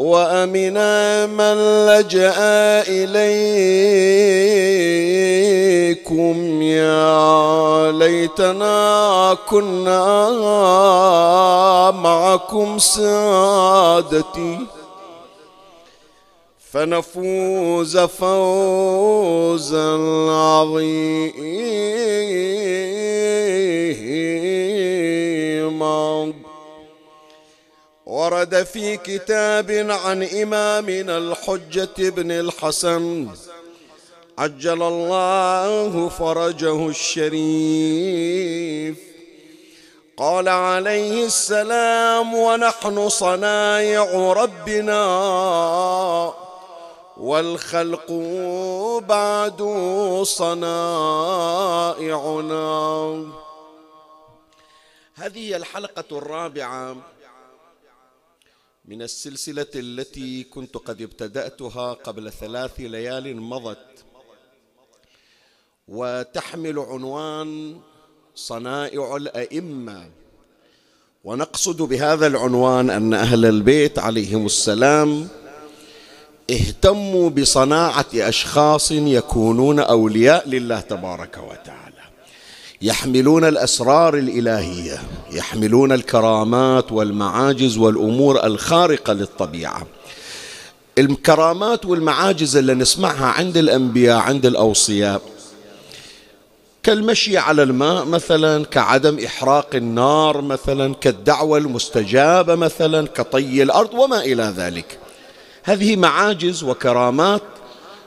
وامنا من لجأ إليكم. يا ليتنا كنا معكم سادتي. فنفوز فوزا عظيما. ورد في كتاب عن إمامنا الحجة بن الحسن. عجل الله فرجه الشريف. قال عليه السلام ونحن صنايع ربنا والخلق بعد صنائعنا. هذه الحلقة الرابعة من السلسلة التي كنت قد ابتدأتها قبل ثلاث ليال مضت. وتحمل عنوان صنائع الأئمة. ونقصد بهذا العنوان أن أهل البيت عليهم السلام اهتموا بصناعة أشخاص يكونون أولياء لله تبارك وتعالى. يحملون الأسرار الإلهية يحملون الكرامات والمعاجز والأمور الخارقة للطبيعة. الكرامات والمعاجز اللي نسمعها عند الأنبياء عند الأوصياء كالمشي على الماء مثلا كعدم إحراق النار مثلا كالدعوة المستجابة مثلا كطي الأرض وما إلى ذلك. هذه معاجز وكرامات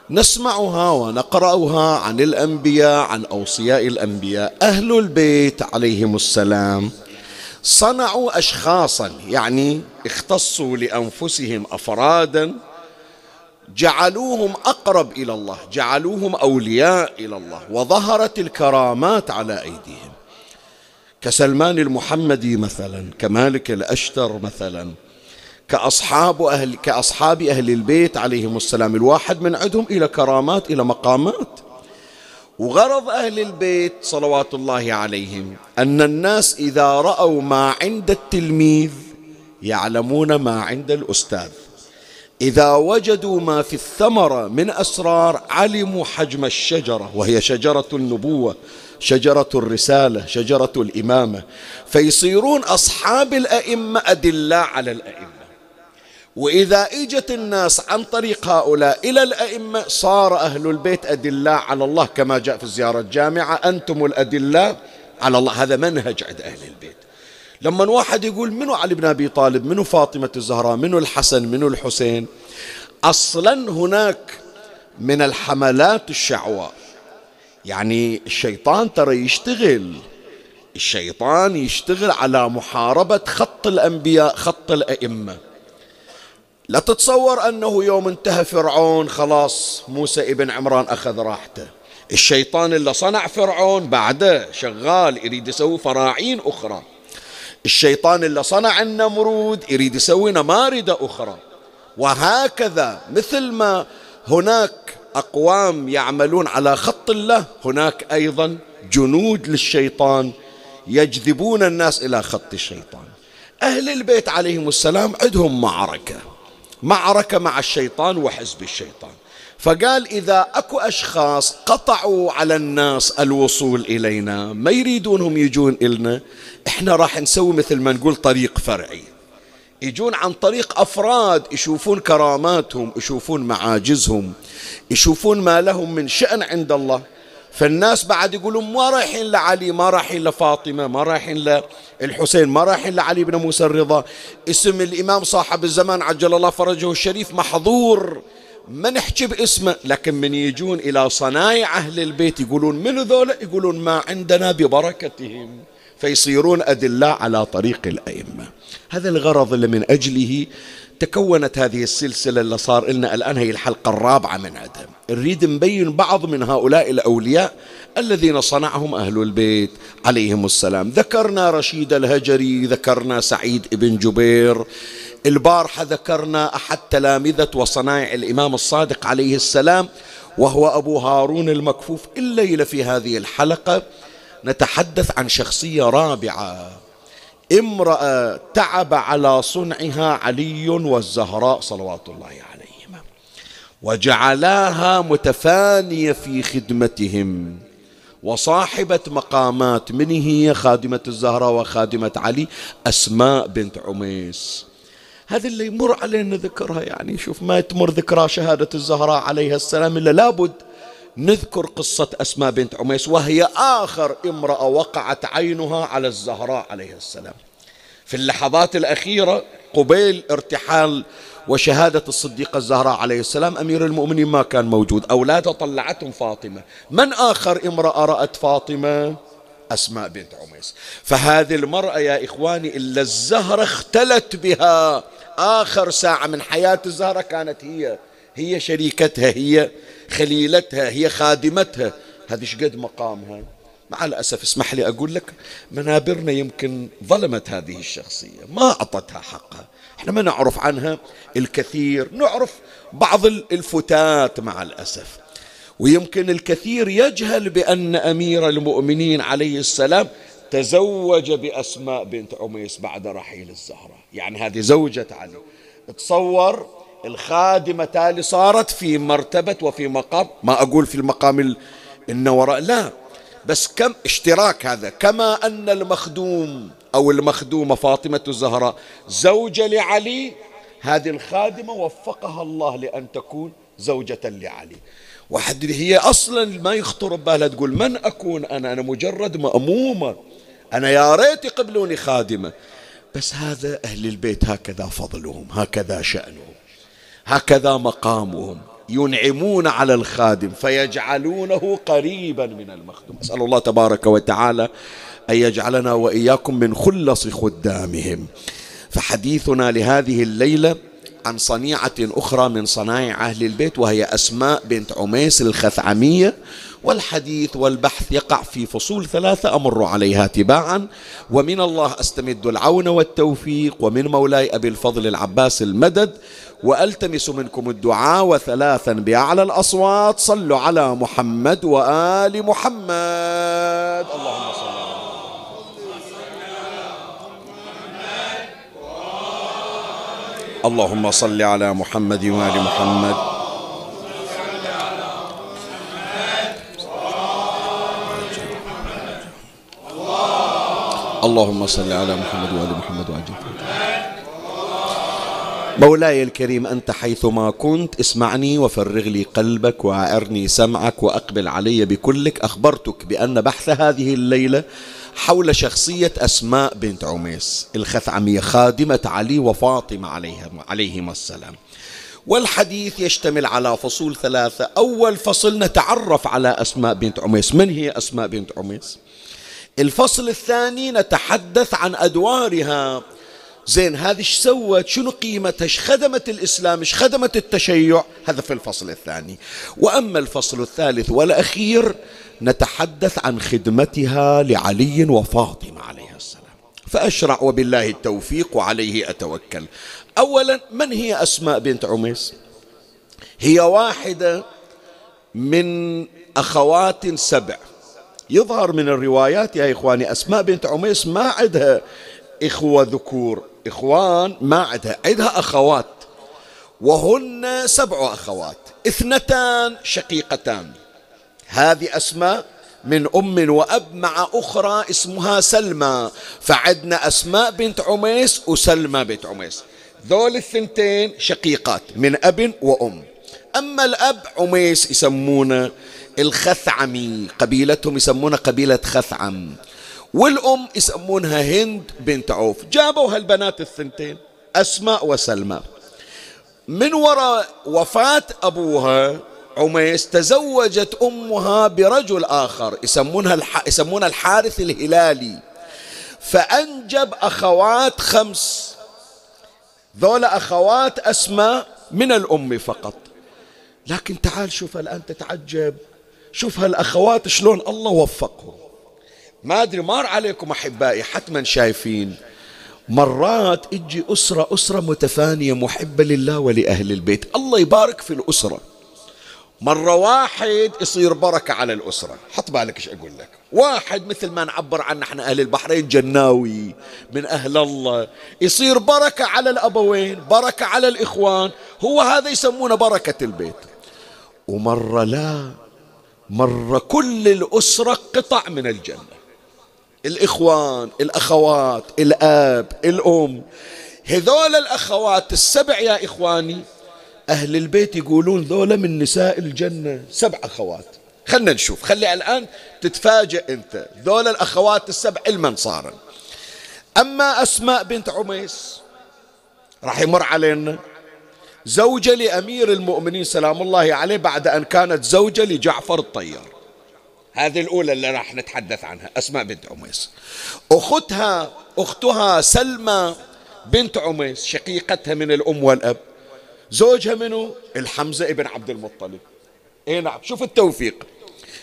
نسمعها ونقرأها عن الأنبياء عن أوصياء الأنبياء. أهل البيت عليهم السلام. صنعوا اشخاصا يعني اختصوا لأنفسهم افرادا. جعلوهم أقرب إلى الله جعلوهم أولياء إلى الله. وظهرت الكرامات على أيديهم. كسلمان المحمدي مثلا كمالك الأشتر مثلا. كأصحاب أهل كأصحاب أهل البيت عليهم السلام. الواحد من عندهم إلى كرامات إلى مقامات. وغرض أهل البيت صلوات الله عليهم أن الناس إذا رأوا ما عند التلميذ يعلمون ما عند الأستاذ. إذا وجدوا ما في الثمرة من أسرار علموا حجم الشجرة وهي شجرة النبوة شجرة الرسالة شجرة الإمامة. فيصيرون أصحاب الأئمة أدلاء على الأئمة. وإذا إجت الناس عن طريق هؤلاء إلى الأئمة صار أهل البيت أدلاء على الله كما جاء في الزيارة الجامعة أنتم الأدلاء على الله. هذا منهج عند أهل البيت. لما واحد يقول منو علي بن أبي طالب منو فاطمة الزهراء منو الحسن منو الحسين أصلا هناك من الحملات الشعواء يعني الشيطان ترى يشتغل الشيطان يشتغل على محاربة خط الأنبياء خط الأئمة. لا تتصور أنه يوم انتهى فرعون خلاص موسى ابن عمران أخذ راحته. الشيطان اللي صنع فرعون بعده شغال يريد يسوي فراعين أخرى. الشيطان اللي صنع النمرود يريد يسوي نماردة أخرى. وهكذا مثل ما هناك أقوام يعملون على خط الله هناك أيضا جنود للشيطان يجذبون الناس إلى خط الشيطان. أهل البيت عليهم السلام عندهم معركة. معركة مع الشيطان وحزب الشيطان. فقال إذا أكو أشخاص قطعوا على الناس الوصول إلينا ما يريدونهم يجون إلنا؟ إحنا راح نسوي مثل ما نقول طريق فرعي. يجون عن طريق أفراد يشوفون كراماتهم يشوفون معاجزهم يشوفون ما لهم من شأن عند الله. فالناس بعد يقولون ما رايحين لعلي ما رايحين لفاطمة ما رايحين للحسين ما رايحين لعلي بن موسى الرضا. اسم الإمام صاحب الزمان عجل الله فرجه الشريف محظور. ما نحكي باسمه لكن من يجون إلى صنايع أهل البيت يقولون من ذولا؟ يقولون ما عندنا ببركتهم. فيصيرون أدلاء على طريق الأئمة. هذا الغرض اللي من أجله تكونت هذه السلسلة اللي صار لنا الآن هي الحلقة الرابعة من عدم. نريد نبين بعض من هؤلاء الأولياء الذين صنعهم أهل البيت. عليهم السلام. ذكرنا رشيد الهجري ذكرنا سعيد بن جبير. البارحة ذكرنا أحد تلامذة وصنائع الإمام الصادق عليه السلام وهو أبو هارون المكفوف. الليلة في هذه الحلقة نتحدث عن شخصية رابعة. امرأة تعب على صنعها علي والزهراء صلوات الله عليهما. وجعلاها متفانية في خدمتهم. وصاحبة مقامات من هي خادمة الزهراء وخادمة علي أسماء بنت عميس. هذه اللي يمر علينا ذكرها يعني شوف ما تمر ذكرى شهادة الزهراء عليها السلام إلا لابد نذكر قصة أسماء بنت عميس وهي آخر امرأة وقعت عينها على الزهراء عليه السلام. في اللحظات الأخيرة قبيل ارتحال وشهادة الصديقة الزهراء عليه السلام أمير المؤمنين ما كان موجود. أولاده طلعتهم فاطمة. من آخر امرأة رأت فاطمة؟ أسماء بنت عميس. فهذه المرأة يا إخواني إلا الزهرة اختلت بها. آخر ساعة من حياة الزهرة كانت هي هي شريكتها هي خليلتها هي خادمتها. هذه شقد مقامها؟ مع الأسف اسمح لي أقول لك منابرنا يمكن ظلمت هذه الشخصية ما أعطتها حقها. إحنا ما نعرف عنها الكثير نعرف بعض الفتات مع الأسف. ويمكن الكثير يجهل بأن أمير المؤمنين عليه السلام تزوج بأسماء بنت عميس بعد رحيل الزهرة. يعني هذه زوجة علي. تصور الخادمة تالي صارت في مرتبة وفي مقام. ما أقول في المقام النوراء لا. بس كم اشتراك هذا. كما أن المخدوم أو المخدومة فاطمة الزهراء زوجة لعلي هذه الخادمة وفقها الله لأن تكون زوجة لعلي. واحد هي أصلا ما يخطر ببالها تقول من أكون أنا؟ أنا مجرد مأمومة. أنا يا ريت يقبلوني خادمة. بس هذا أهل البيت هكذا فضلهم هكذا شأنهم. هكذا مقامهم ينعمون على الخادم فيجعلونه قريبا من المخدوم. أسأل الله تبارك وتعالى أن يجعلنا وإياكم من خلص خدامهم. فحديثنا لهذه الليلة عن صنيعة أخرى من صنائع أهل البيت وهي أسماء بنت عميس الخثعمية والحديث والبحث يقع في فصول ثلاثة أمر عليها تباعا. ومن الله أستمد العون والتوفيق ومن مولاي أبي الفضل العباس المدد وألتمس منكم الدعاء وثلاثا بأعلى الأصوات. صلوا على محمد وآل محمد. اللهم صل اللهم صل على محمد وآل محمد. اللهم صل على محمد وآل محمد وعجل مولاي الكريم أنت حيثما كنت اسمعني وفرغ لي قلبك وأعرني سمعك وأقبل علي بكلك. أخبرتك بأن بحث هذه الليلة حول شخصية أسماء بنت عميس الخثعمية خادمة علي وفاطمة عليهم عليهما السلام. والحديث يشتمل على فصول ثلاثة. أول فصل نتعرف على أسماء بنت عميس. من هي أسماء بنت عميس؟ الفصل الثاني نتحدث عن أدوارها. زين هذه إيش سوت؟ شنو قيمتها؟ إيش خدمت الإسلام؟ إيش خدمت التشيع؟ هذا في الفصل الثاني. وأما الفصل الثالث والأخير نتحدث عن خدمتها لعلي وفاطمة عليه السلام. فأشرع وبالله التوفيق وعليه أتوكل. أولا من هي أسماء بنت عميس؟ هي واحدة من أخوات سبع. يظهر من الروايات يا إخواني أسماء بنت عميس ما عندها إخوة ذكور. إخوان ما عندها عندها أخوات. وهن سبع أخوات اثنتان شقيقتان. هذه أسماء من أم وأب مع أخرى اسمها سلمى. فعدنا أسماء بنت عميس وسلمى بنت عميس. ذول الثنتين شقيقات من أب وأم. أما الأب عميس يسمونه الخثعمي. قبيلتهم يسمونها قبيلة خثعم. والأم يسمونها هند بنت عوف. جابوا هالبنات الثنتين أسماء وسلمى. من وراء وفاة أبوها عميس تزوجت أمها برجل آخر يسمونها الح... يسمونها الحارث الهلالي. فأنجب أخوات خمس. ذولا أخوات أسماء من الأم فقط. لكن تعال شوف الآن تتعجب. شوف هالأخوات شلون الله وفقهم. ما أدري مار عليكم أحبائي حتما شايفين. مرات إجي أسرة أسرة متفانية محبة لله ولأهل البيت. الله يبارك في الأسرة. مرة واحد يصير بركة على الأسرة. حط بالك إيش أقول لك. واحد مثل ما نعبر عنه إحنا أهل البحرين جناوي من أهل الله. يصير بركة على الأبوين بركة على الإخوان. هو هذا يسمونه بركة البيت. ومرة لا مرة كل الأسرة قطع من الجنة. الإخوان الأخوات الآب الأم. هذول الأخوات السبع يا إخواني أهل البيت يقولون ذولا من نساء الجنة. سبع أخوات. خلنا نشوف. خلي الآن تتفاجئ أنت. ذولا الأخوات السبع علما صارا أما أسماء بنت عميس راح يمر علينا. زوجة لأمير المؤمنين سلام الله عليه بعد أن كانت زوجة لجعفر الطيار. هذه الأولى اللي راح نتحدث عنها أسماء بنت عميس. أختها أختها سلمى بنت عميس شقيقتها من الأم والأب. زوجها منه الحمزة ابن عبد المطلب. اي نعم شوف التوفيق.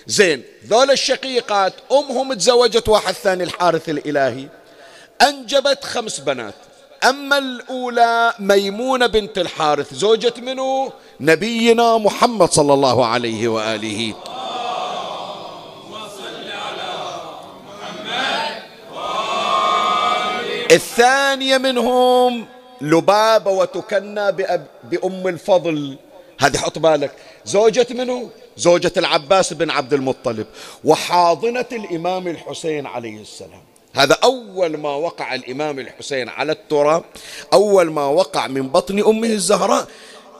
زين ذول الشقيقات أمهم تزوجت واحد ثاني الحارث الإلهي. أنجبت خمس بنات. أما الأولى ميمونة بنت الحارث زوجة منه نبينا محمد صلى الله عليه وآله. الثانية منهم لبابة وتكنى بأم الفضل. هذه حط بالك. زوجة منه زوجة العباس بن عبد المطلب وحاضنة الإمام الحسين عليه السلام. هذا أول ما وقع الإمام الحسين على التراب أول ما وقع من بطن أمه الزهراء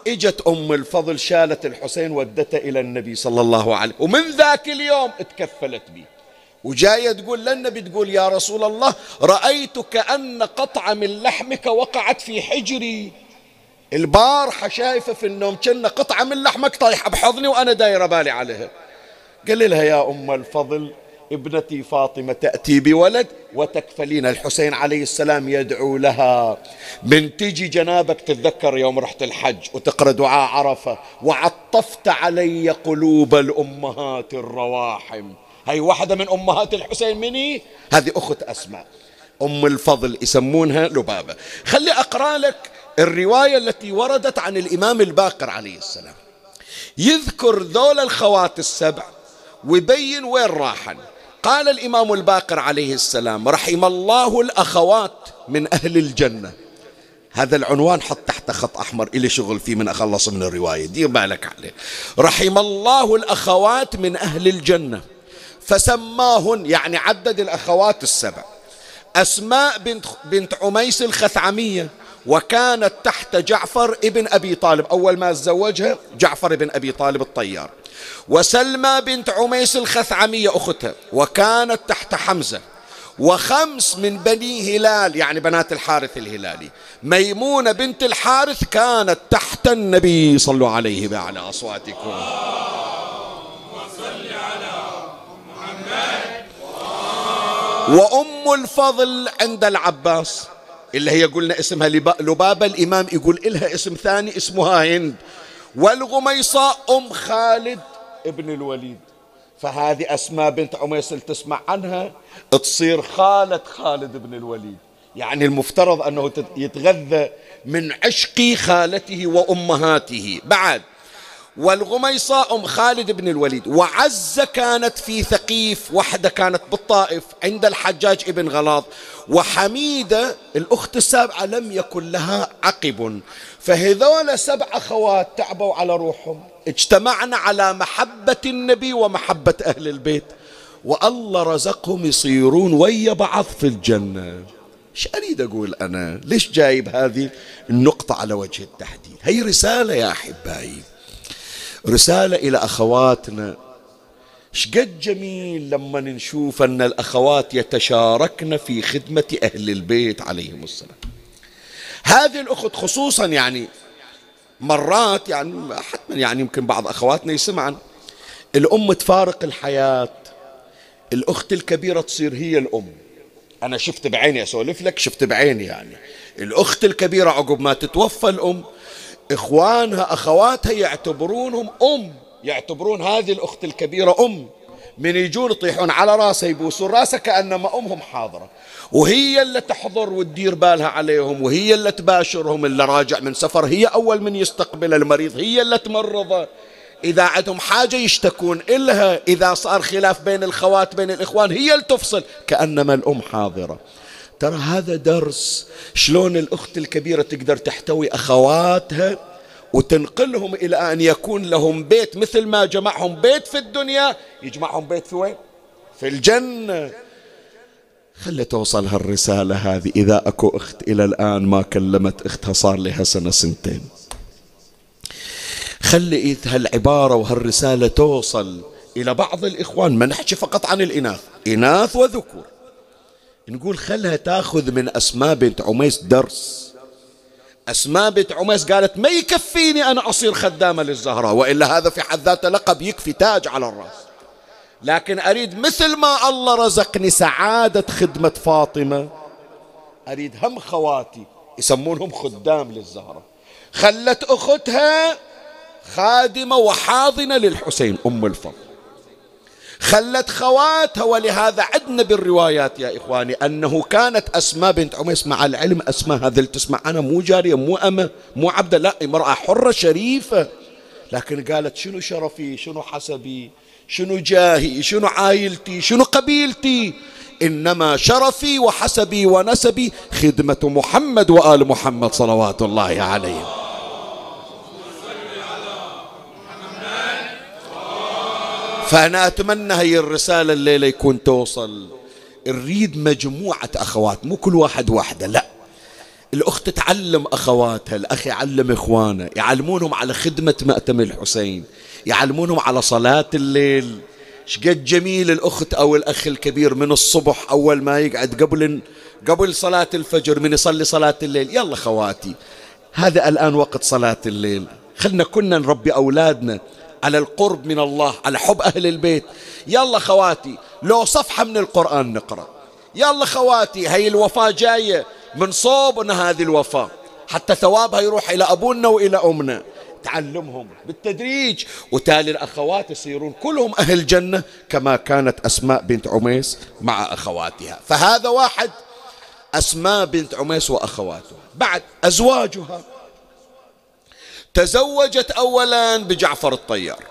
إجت أم الفضل شالت الحسين ودته إلى النبي صلى الله عليه ومن ذاك اليوم تكفلت به وجاية تقول للنبي تقول يا رسول الله رأيت كأن قطعة من لحمك وقعت في حجري. البارحة شايفة في النوم كأن قطعة من لحمك طايحة بحضني وأنا دايرة بالي عليها. قال لها يا أم الفضل ابنتي فاطمة تأتي بولد وتكفلين الحسين عليه السلام يدعو لها. من تجي جنابك تتذكر يوم رحت الحج وتقرأ دعاء عرفة وعطفت علي قلوب الأمهات الرواحم. هاي واحدة من أمهات الحسين مني هذه أخت أسماء. أم الفضل يسمونها لبابة. خلي أقرأ لك الرواية التي وردت عن الإمام الباقر عليه السلام. يذكر ذول الخوات السبع ويبين وين راحن. قال الإمام الباقر عليه السلام رحم الله الأخوات من أهل الجنة. هذا العنوان حط تحت خط أحمر. إلي شغل فيه من أخلص من الرواية. دير بالك عليه. رحم الله الأخوات من أهل الجنة. فسماهن يعني عدد الأخوات السبع. أسماء بنت, بنت عميس الخثعمية وكانت تحت جعفر ابن أبي طالب. أول ما تزوجها جعفر بن أبي طالب الطيار. وسلمى بنت عميس الخثعمية أختها وكانت تحت حمزة. وخمس من بني هلال يعني بنات الحارث الهلالي. ميمونة بنت الحارث كانت تحت النبي صلوا عليه بأعلى أصواتكم. وأم الفضل عند العباس اللي هي قلنا اسمها لبابة الإمام يقول إلها اسم ثاني اسمها هند. والغميصاء أم خالد ابن الوليد. فهذه أسماء بنت عميس تسمع عنها تصير خالة خالد بن الوليد. يعني المفترض أنه يتغذى من عشق خالته وأمهاته. بعد والغميصة أم خالد بن الوليد. وعزة كانت في ثقيف وحدة كانت بالطائف عند الحجاج ابن غلاظ. وحميدة الأخت السابعة لم يكن لها عقب. فهذول سبع أخوات تعبوا على روحهم. اجتمعنا على محبة النبي ومحبة أهل البيت. والله رزقهم يصيرون ويا بعض في الجنة. إيش أريد أقول أنا؟ ليش جايب هذه النقطة على وجه التحديد؟ هي رسالة يا أحبائي. رسالة إلى أخواتنا. شقد جميل لما نشوف أن الأخوات يتشاركن في خدمة أهل البيت عليهم السلام. هذه الأخت خصوصا يعني مرات يعني حتما يعني يمكن بعض أخواتنا يسمعن. الأم تفارق الحياة. الأخت الكبيرة تصير هي الأم. أنا شفت بعيني أسولف لك شفت بعيني يعني. الأخت الكبيرة عقب ما تتوفى الأم إخوانها أخواتها يعتبرونهم أم. يعتبرون هذه الأخت الكبيرة أم. من يجون يطيحون على راسها يبوسون راسها كأنما أمهم حاضرة. وهي اللي تحضر وتدير بالها عليهم وهي اللي تباشرهم اللي راجع من سفر. هي أول من يستقبل المريض هي اللي تمرضه. إذا عندهم حاجة يشتكون إلها. إذا صار خلاف بين الخوات بين الإخوان هي اللي تفصل. كأنما الأم حاضرة. ترى هذا درس شلون الأخت الكبيرة تقدر تحتوي أخواتها وتنقلهم إلى أن يكون لهم بيت مثل ما جمعهم بيت في الدنيا يجمعهم بيت في وين؟ في الجنة. خلي توصل هالرسالة هذه إذا أكو أخت إلى الآن ما كلمت أختها صار لها سنة سنتين. خلي هالعبارة وهالرسالة توصل إلى بعض الإخوان ما نحكي فقط عن الإناث. إناث وذكور. نقول خلها تاخذ من أسماء بنت عميس درس. أسماء بنت عميس قالت ما يكفيني أنا أصير خدامة للزهراء وإلا هذا في حد ذاته لقب يكفي تاج على الرأس. لكن أريد مثل ما الله رزقني سعادة خدمة فاطمة أريد هم خواتي يسمونهم خدام للزهرة خلت أختها خادمة وحاضنة للحسين أم الفضل. خلت خواتها ولهذا عدنا بالروايات يا إخواني أنه كانت أسماء بنت عميس مع العلم أسماء هذا تسمع أنا مو جارية مو أمة مو عبدة لا امرأة حرة شريفة. لكن قالت شنو شرفي شنو حسبي شنو جاهي شنو عائلتي شنو قبيلتي؟ إنما شرفي وحسبي ونسبي خدمة محمد وآل محمد صلوات الله عليهم. فأنا أتمنى هي الرسالة الليلة يكون توصل. نريد مجموعة أخوات مو كل واحد واحدة لا. الأخت تعلم أخواتها الأخ يعلم إخوانه يعلمونهم على خدمة مأتم الحسين يعلمونهم على صلاة الليل. شقد جميل الأخت أو الأخ الكبير من الصبح أول ما يقعد قبل قبل صلاة الفجر من يصلي صلاة الليل. يلا خواتي هذا الآن وقت صلاة الليل. خلنا كنا نربي أولادنا. على القرب من الله على حب أهل البيت. يلا خواتي لو صفحة من القرآن نقرأ. يلا خواتي هي الوفاة جاية من صوبنا هذه الوفاة. حتى ثوابها يروح إلى أبونا وإلى أمنا. تعلمهم بالتدريج. وتالي الأخوات يصيرون كلهم أهل جنة كما كانت أسماء بنت عميس مع أخواتها. فهذا واحد أسماء بنت عميس وأخواتها. بعد أزواجها. تزوجت أولا بجعفر الطيار.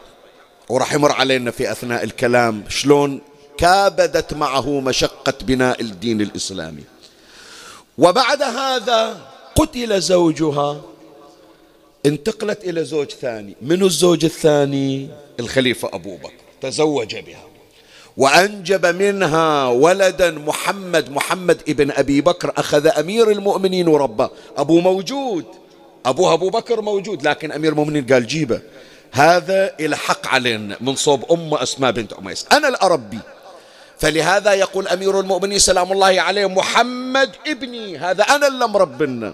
وراح يمر علينا في أثناء الكلام شلون كابدت معه مشقة بناء الدين الإسلامي. وبعد هذا قتل زوجها انتقلت إلى زوج ثاني. من الزوج الثاني؟ الخليفة أبو بكر. تزوج بها. وأنجب منها ولدا محمد محمد ابن أبي بكر أخذ أمير المؤمنين ورباه أبو موجود. أبوها أبو بكر موجود لكن أمير المؤمنين قال جيبه. هذا إلى حق علينا من صوب أم أسماء بنت عميس أنا الأربي. فلهذا يقول أمير المؤمنين سلام الله عليه محمد ابني. هذا أنا اللي مربنا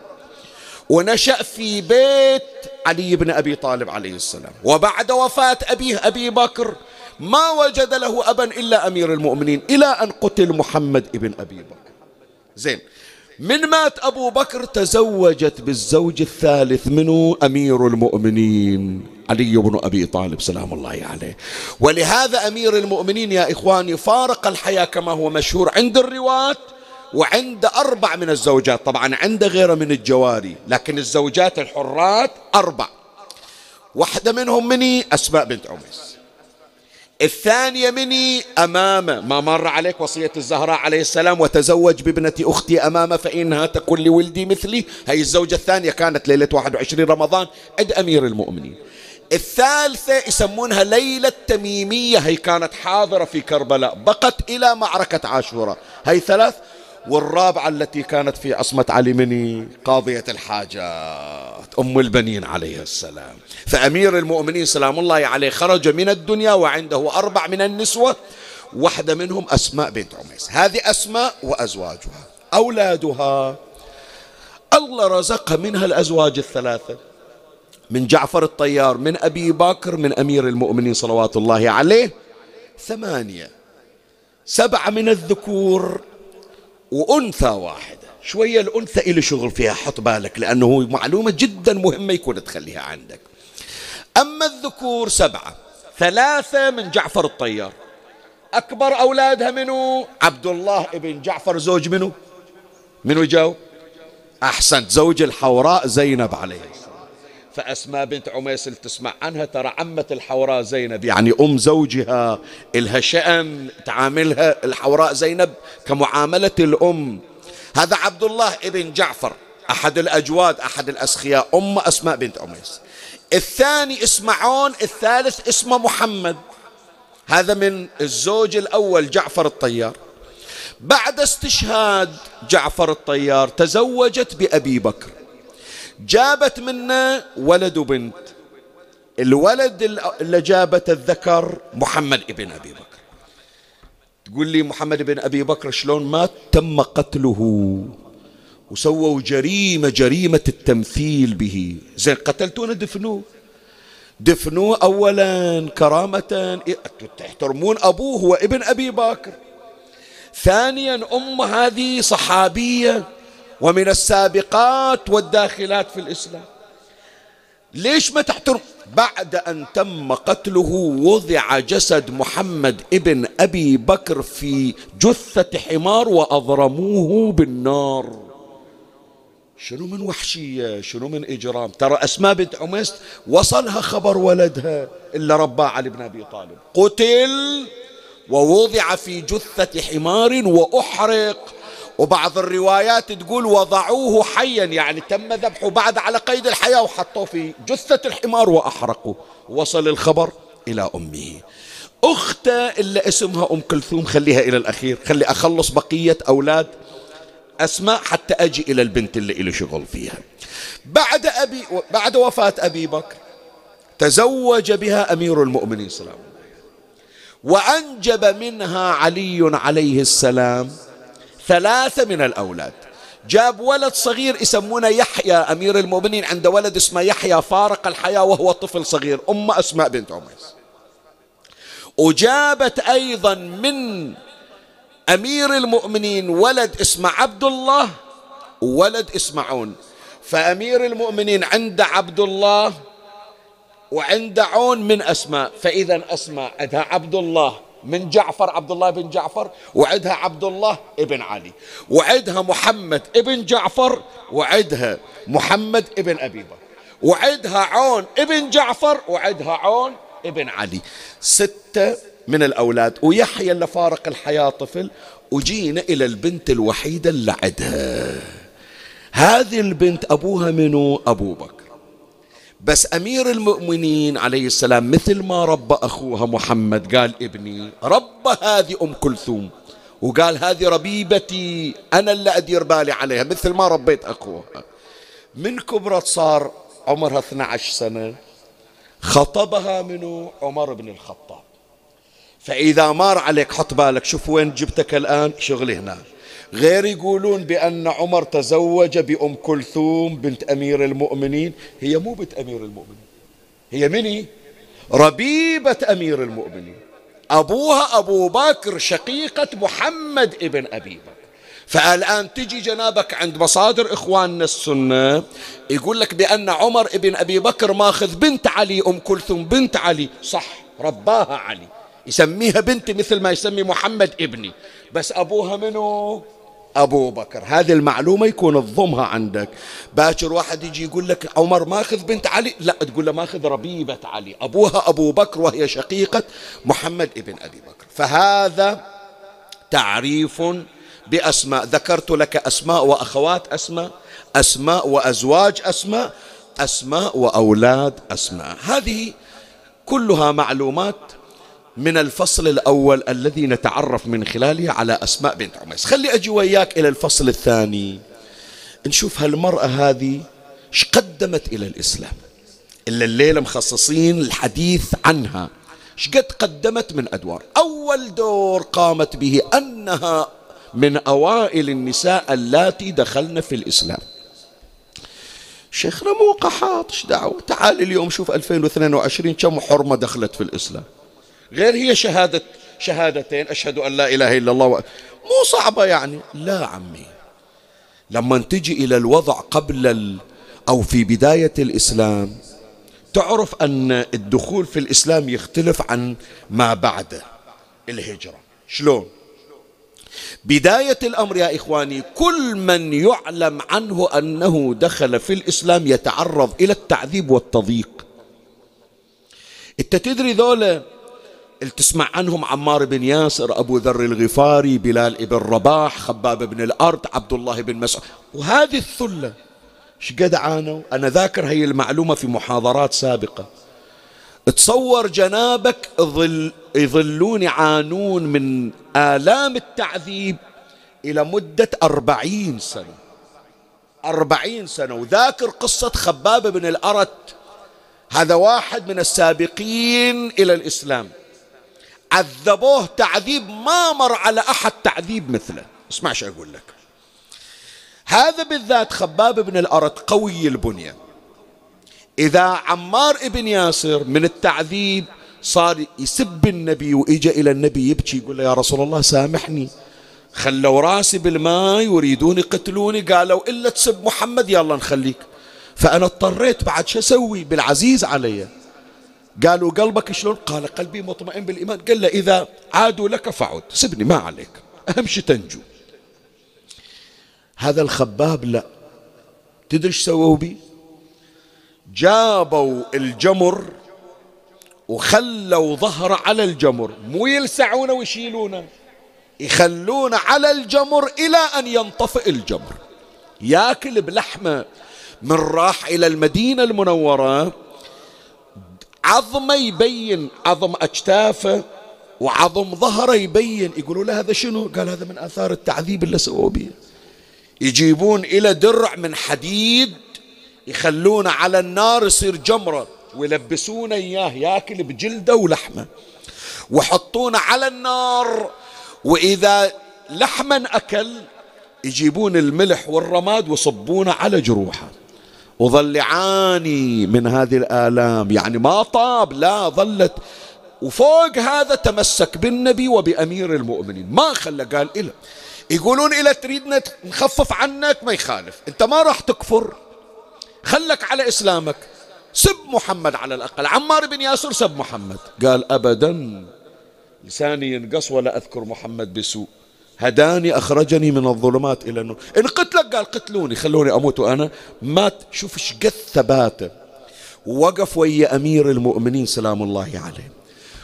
ونشأ في بيت علي بن أبي طالب عليه السلام. وبعد وفاة أبيه أبي بكر ما وجد له أبا إلا أمير المؤمنين إلى أن قتل محمد ابن أبي بكر. زين. من مات أبو بكر تزوجت بالزوج الثالث منه أمير المؤمنين. علي بن أبي طالب سلام الله عليه. ولهذا أمير المؤمنين يا إخواني فارق الحياة كما هو مشهور عند الرواة وعند أربع من الزوجات. طبعا عند غيره من الجواري لكن الزوجات الحرات أربع. واحدة منهم مني أسماء بنت عميس. الثانية مني أمامة ما مر عليك وصية الزهراء عليه السلام وتزوج بابنة أختي أمامة فإنها تكون لولدي مثلي. هي الزوجة الثانية كانت ليلة 21 رمضان عند أمير المؤمنين. الثالثة يسمونها ليلة تميمية هي كانت حاضرة في كربلاء بقت إلى معركة عاشوراء هي ثلاث والرابعة التي كانت في عصمة علي مني قاضية الحاجات أم البنين عليه السلام. فأمير المؤمنين سلام الله عليه خرج من الدنيا وعنده أربع من النسوة واحدة منهم أسماء بنت عميس. هذه أسماء وأزواجها. أولادها الله رزقها منها الأزواج الثلاثة. من جعفر الطيار من أبي بكر من أمير المؤمنين صلوات الله عليه ثمانية. سبعة من الذكور وأنثى واحدة. شوية الأنثى إلي شغل فيها حط بالك لأنه معلومة جدا مهمة يكون تخليها عندك. أما الذكور سبعة. ثلاثة من جعفر الطيار. أكبر أولادها منو؟ عبد الله ابن جعفر زوج منو؟ منو جاوب أحسنت زوج الحوراء زينب عليه. فأسماء بنت عميس اللي تسمع عنها ترى عمة الحوراء زينب يعني أم زوجها إلها شأن تعاملها الحوراء زينب كمعاملة الأم. هذا عبد الله ابن جعفر أحد الأجواد أحد الأسخياء أم أسماء بنت عميس. الثاني اسمه عون الثالث اسمه محمد. هذا من الزوج الأول جعفر الطيار. بعد استشهاد جعفر الطيار تزوجت بأبي بكر. جابت منه ولد وبنت. الولد اللي جابت الذكر محمد ابن أبي بكر. تقول لي محمد بن أبي بكر شلون مات تم قتله؟ وسووا جريمة جريمة التمثيل به. زين قتلتونا؟ دفنوه. دفنوه أولا كرامة. تحترمون أبوه هو ابن أبي بكر. ثانيا أم هذه صحابية ومن السابقات والداخلات في الإسلام. ليش ما تحترم؟ بعد أن تم قتله وضع جسد محمد ابن أبي بكر في جثة حمار وأضرموه بالنار. شنو من وحشية شنو من إجرام؟ ترى أسماء بنت عميس وصلها خبر ولدها إلا رباه علي بن أبي طالب. قتل ووضع في جثة حمار وأحرق وبعض الروايات تقول وضعوه حيا يعني تم ذبحه بعد على قيد الحياة وحطوه في جثة الحمار وأحرقوا وصل الخبر إلى أمه. أخته اللي اسمها أم كلثوم خليها إلى الأخير خلي أخلص بقية أولاد أسماء حتى أجي إلى البنت اللي إلي شغل فيها. بعد أبي بعد وفاة أبي بكر تزوج بها أمير المؤمنين صلى الله عليه. وسلم وأنجب منها علي عليه السلام ثلاثة من الأولاد. جاب ولد صغير يسمونه يحيى أمير المؤمنين عنده ولد اسمه يحيى فارق الحياة وهو طفل صغير أم أسماء بنت عميس. وجابت أيضا من أمير المؤمنين ولد اسمه عبد الله وولد اسمه عون فأمير المؤمنين عنده عبد الله وعنده عون من أسماء فإذا أسماء عندها عبد الله من جعفر عبد الله بن جعفر وعدها عبد الله ابن علي وعدها محمد ابن جعفر وعدها محمد ابن أبي بكر وعدها عون ابن جعفر وعدها عون ابن علي. ستة من الأولاد ويحيى اللي فارق الحياة طفل وجينا إلى البنت الوحيدة اللي عدها. هذه البنت أبوها منو؟ أبو بكر. بس أمير المؤمنين عليه السلام مثل ما ربى أخوها محمد قال ابني ربى هذه أم كلثوم. وقال هذه ربيبتي أنا اللي أدير بالي عليها مثل ما ربيت أخوها. من كبرت صار عمرها 12 سنة خطبها منو؟ عمر بن الخطاب. فإذا مار عليك حط بالك شوف وين جبتك الآن؟ شغلي هنا. غير يقولون بأن عمر تزوج بأم كلثوم بنت أمير المؤمنين. هي مو بنت أمير المؤمنين هي مني؟ ربيبة أمير المؤمنين. أبوها أبو بكر شقيقة محمد ابن أبي بكر. فالآن تجي جنابك عند مصادر إخواننا السنة يقول لك بأن عمر ابن أبي بكر ماخذ بنت علي أم كلثوم بنت علي. صح رباها علي. يسميها بنتي مثل ما يسمي محمد ابني. بس أبوها منو؟ أبو بكر. هذه المعلومة يكون تضمها عندك. باكر واحد يجي يقول لك عمر ماخذ بنت علي؟ لا تقول له ماخذ ربيبة علي. أبوها أبو بكر وهي شقيقة محمد ابن أبي بكر. فهذا تعريف بأسماء. ذكرت لك أسماء وأخوات أسماء أسماء وأزواج أسماء أسماء وأولاد أسماء. هذه كلها معلومات من الفصل الأول الذي نتعرف من خلاله على أسماء بنت عميس. خلي أجي وياك إلى الفصل الثاني. نشوف هالمرأة هذه إيش قدمت إلى الإسلام. إلا الليلة مخصصين الحديث عنها. إيش قد قدمت من أدوار. أول دور قامت به أنها من أوائل النساء اللاتي دخلن في الإسلام. شيخنا مو قحاط إيش دعوة؟ تعال اليوم شوف 2022 كم حرمة دخلت في الإسلام. غير هي شهادة شهادتين. أشهد أن لا إله إلا الله و... مو صعبة يعني. لا عمي. لما تجي إلى الوضع قبل ال... أو في بداية الإسلام تعرف أن الدخول في الإسلام يختلف عن ما بعد الهجرة. شلون؟ بداية الأمر يا إخواني كل من يعلم عنه أنه دخل في الإسلام يتعرض إلى التعذيب والتضييق. أنت تدري ذولا تسمع عنهم عمار بن ياسر أبو ذر الغفاري بلال بن رباح خباب بن الأرض عبد الله بن مسعود. وهذه الثلة شقد عانوا؟ أنا ذاكر هي المعلومة في محاضرات سابقة. تصور جنابك ظل يظلون يعانون من آلام التعذيب إلى مدة أربعين سنة. أربعين سنة. وذاكر قصة خباب بن الأرت. هذا واحد من السابقين إلى الإسلام. عذبوه تعذيب ما مر على أحد تعذيب مثله. اسمع شو أقول لك. هذا بالذات خباب بن الأرت قوي البنية. إذا عمار ابن ياسر من التعذيب صار يسب النبي وإجا إلى النبي يبكي يقول له يا رسول الله سامحني. خلوا راسي بالماء يريدون يقتلوني. قالوا إلا تسب محمد يلا نخليك. فأنا اضطريت بعد شو أسوي بالعزيز علي؟ قالوا قلبك شلون؟ قال قلبي مطمئن بالإيمان. قال له إذا عادوا لك فعد. سبني ما عليك. أهم شيء تنجو. هذا الخباب لا. تدري إيش سووا بي؟ جابوا الجمر وخلوا ظهره على الجمر. مو يلسعونه ويشيلونه. يخلونه على الجمر إلى أن ينطفئ الجمر. ياكل بلحمة. من راح إلى المدينة المنورة عظمة يبين عظم أجتافه وعظم ظهره يبين. يقولوا له هذا شنو؟ قال هذا من آثار التعذيب اللي سووا به يجيبون إلى درع من حديد يخلونه على النار يصير جمرة ويلبسونه إياه ياكل بجلده ولحمة وحطونه على النار. وإذا لحما أكل يجيبون الملح والرماد ويصبونه على جروحه. وظل يعاني من هذه الآلام. يعني ما طاب لا ظلت. وفوق هذا تمسك بالنبي وبأمير المؤمنين. ما خلى قال إله يقولون إلى تريدنا نخفف عنك؟ ما يخالف. أنت ما راح تكفر. خلك على إسلامك. سب محمد على الأقل. عمار بن ياسر سب محمد. قال أبدا لساني ينقص ولا أذكر محمد بسوء. هداني أخرجني من الظلمات إلى النور. إن قتلك قال قتلوني خلوني أموت وأنا مات. شوف إيش قد ثباته وقف ويا أمير المؤمنين سلام الله عليه.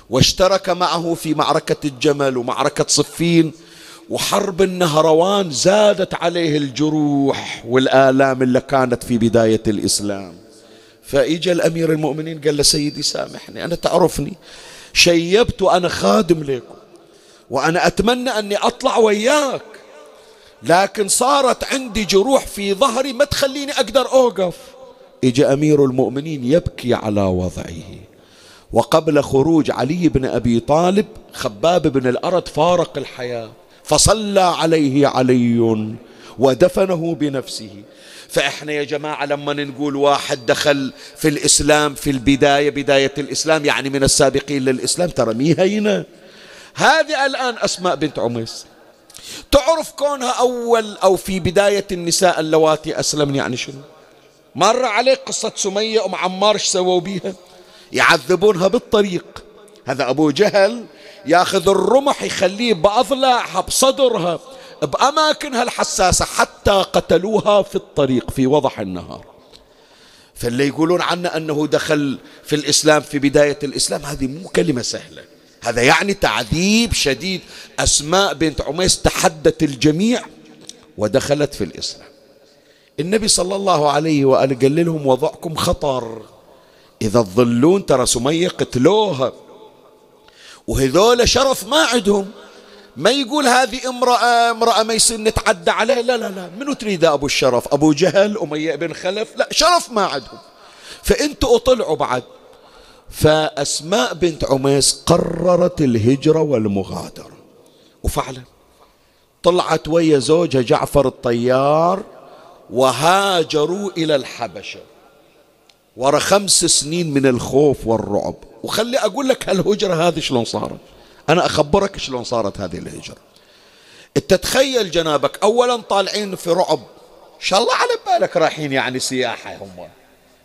واشترك معه في معركة الجمل ومعركة صفين وحرب النهروان زادت عليه الجروح والآلام اللي كانت في بداية الإسلام. فإجا الأمير المؤمنين قال له سيدي سامحني أنا تعرفني شيبت وأنا خادم لكم. وأنا أتمنى أني أطلع وياك. لكن صارت عندي جروح في ظهري ما تخليني أقدر أوقف. إجا أمير المؤمنين يبكي على وضعه. وقبل خروج علي بن أبي طالب خباب بن الأرد فارق الحياة. فصلى عليه علي ودفنه بنفسه. فإحنا يا جماعة لما نقول واحد دخل في الإسلام في البداية بداية الإسلام يعني من السابقين للإسلام ترى مي هينة؟ هذه الآن أسماء بنت عميس. تعرف كونها أول أو في بداية النساء اللواتي أسلمن يعني شنو؟ مر عليك قصة سمية أم عمار إيش سووا بيها؟ يعذبونها بالطريق. هذا أبو جهل ياخذ الرمح يخليه بأضلعها بصدرها بأماكنها الحساسة حتى قتلوها في الطريق في وضح النهار. فاللي يقولون عنه أنه دخل في الإسلام في بداية الإسلام هذه مو كلمة سهلة. هذا يعني تعذيب شديد. أسماء بنت عميس تحدت الجميع ودخلت في الإسلام. النبي صلى الله عليه وآله قال لهم وضعكم خطر. إذا تظلون ترى سمية قتلوها. وهذول شرف ما عندهم. ما يقول هذه امرأة امرأة ما يصير نتعدى عليها. لا لا لا. منو تريد أبو الشرف؟ أبو جهل أمية بن خلف؟ لا شرف ما عندهم. فأنتوا اطلعوا بعد. فأسماء بنت عميس قررت الهجرة والمغادرة. وفعلا. طلعت ويا زوجها جعفر الطيار وهاجروا إلى الحبشة. ورا خمس سنين من الخوف والرعب. وخلي أقول لك هالهجرة هذه شلون صارت. أنا أخبرك شلون صارت هذه الهجرة. أنت تخيل جنابك أولا طالعين في رعب. إن شاء الله على بالك رايحين يعني سياحة هم.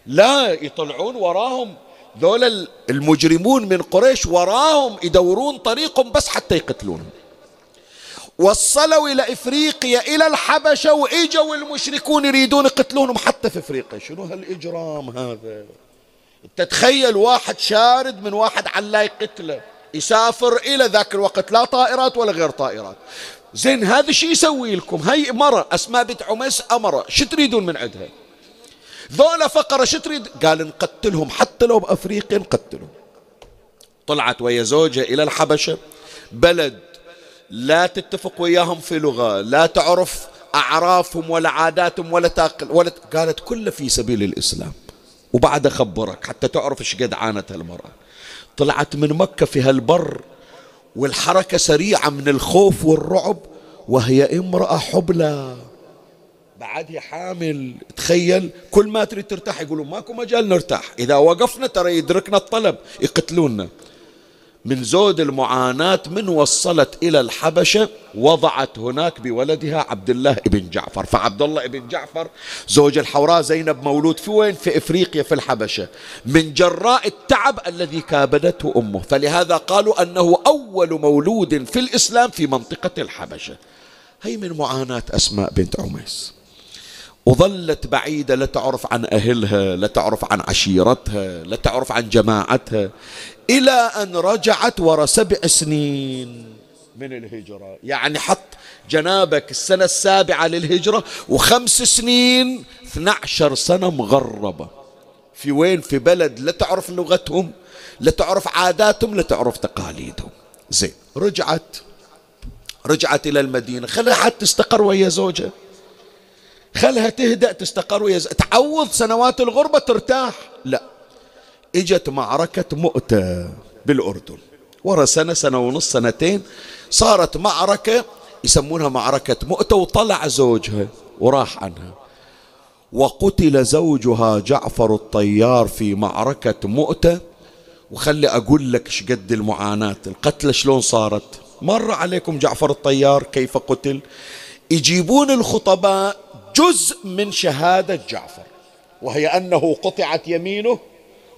لا يطلعون وراهم ذول المجرمون من قريش وراهم يدورون طريقهم بس حتى يقتلونهم وصلوا إلى إفريقيا إلى الحبشة وإجوا المشركون يريدون يقتلونهم حتى في إفريقيا. شنو هالإجرام هذا؟ تتخيل واحد شارد من واحد علاي قتله يسافر إلى ذاك الوقت لا طائرات ولا غير طائرات. زين هذا شو يسوي لكم؟ هاي مرة أسماء بنت عميس أمرة شو تريدون من عندها؟ ذولا فقرة شو تريد قال نقتلهم حتى لو بأفريقيا نقتلهم. طلعت ويا زوجها إلى الحبشة بلد لا تتفق وياهم في لغة لا تعرف أعرافهم ولا عاداتهم ولا تاكل ولا قالت كله في سبيل الإسلام وبعد أخبرك حتى تعرف إيش قد عانت المرأة طلعت من مكة في هالبر والحركة سريعة من الخوف والرعب وهي امرأة حبلى. بعدها حامل تخيل كل ما تريد ترتاح يقولوا ماكو مجال نرتاح. إذا وقفنا ترى يدركنا الطلب يقتلونا. من زود المعاناة من وصلت إلى الحبشة وضعت هناك بولدها عبد الله بن جعفر. فعبد الله بن جعفر زوج الحوراء زينب مولود في وين؟ في إفريقيا في الحبشة. من جراء التعب الذي كابدته أمه. فلهذا قالوا أنه أول مولود في الإسلام في منطقة الحبشة. هي من معاناة أسماء بنت عميس. وظلت بعيدة لا تعرف عن أهلها لا تعرف عن عشيرتها لا تعرف عن جماعتها إلى أن رجعت ورا سبع سنين من الهجرة. يعني حط جنابك السنة السابعة للهجرة وخمس سنين 12 سنة مغربة. في وين؟ في بلد لا تعرف لغتهم لا تعرف عاداتهم لا تعرف تقاليدهم. زين رجعت رجعت إلى المدينة. خلها حتى تستقر ويا زوجها. خلها تهدأ تستقر ويا تعوض سنوات الغربة ترتاح. لا. إجت معركة مؤتة بالأردن. ورا سنة سنة ونص سنتين صارت معركة يسمونها معركة مؤتة وطلع زوجها وراح عنها. وقتل زوجها جعفر الطيار في معركة مؤتة. وخلي أقول لك شقد المعاناة. القتلة شلون صارت. مر عليكم جعفر الطيار كيف قتل. يجيبون الخطباء جزء من شهادة جعفر وهي أنه قطعت يمينه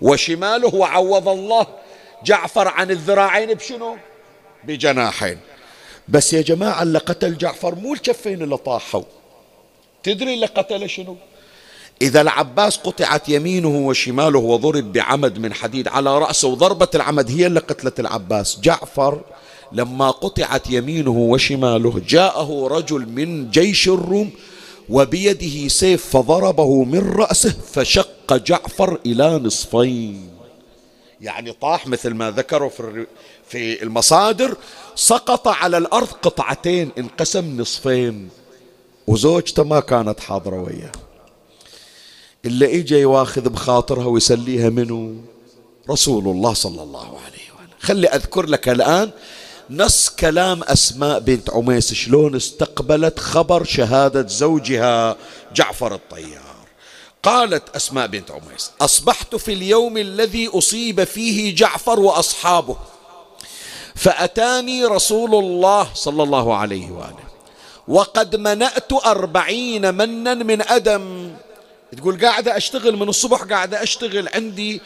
وشماله وعوض الله جعفر عن الذراعين بشنو؟ بجناحين. بس يا جماعة اللي قتل جعفر مو الكفين اللي طاحوا. تدري اللي قتل شنو؟ إذا العباس قطعت يمينه وشماله وضرب بعمد من حديد على رأسه وضربة العمد هي اللي قتلت العباس. جعفر لما قطعت يمينه وشماله جاءه رجل من جيش الروم وبيده سيف فضربه من رأسه فشق جعفر إلى نصفين. يعني طاح مثل ما ذكروا في في المصادر سقط على الأرض قطعتين انقسم نصفين. وزوجته ما كانت حاضرة وياه. إلا إجا يواخذ بخاطرها ويسليها منه رسول الله صلى الله عليه وآله. خلي أذكر لك الآن نص كلام أسماء بنت عميس شلون استقبلت خبر شهادة زوجها جعفر الطيار. قالت أسماء بنت عميس أصبحت في اليوم الذي أصيب فيه جعفر وأصحابه فأتاني رسول الله صلى الله عليه وآله وقد منأت أربعين منا من أدم. تقول قاعدة أشتغل من الصبح قاعدة أشتغل عندي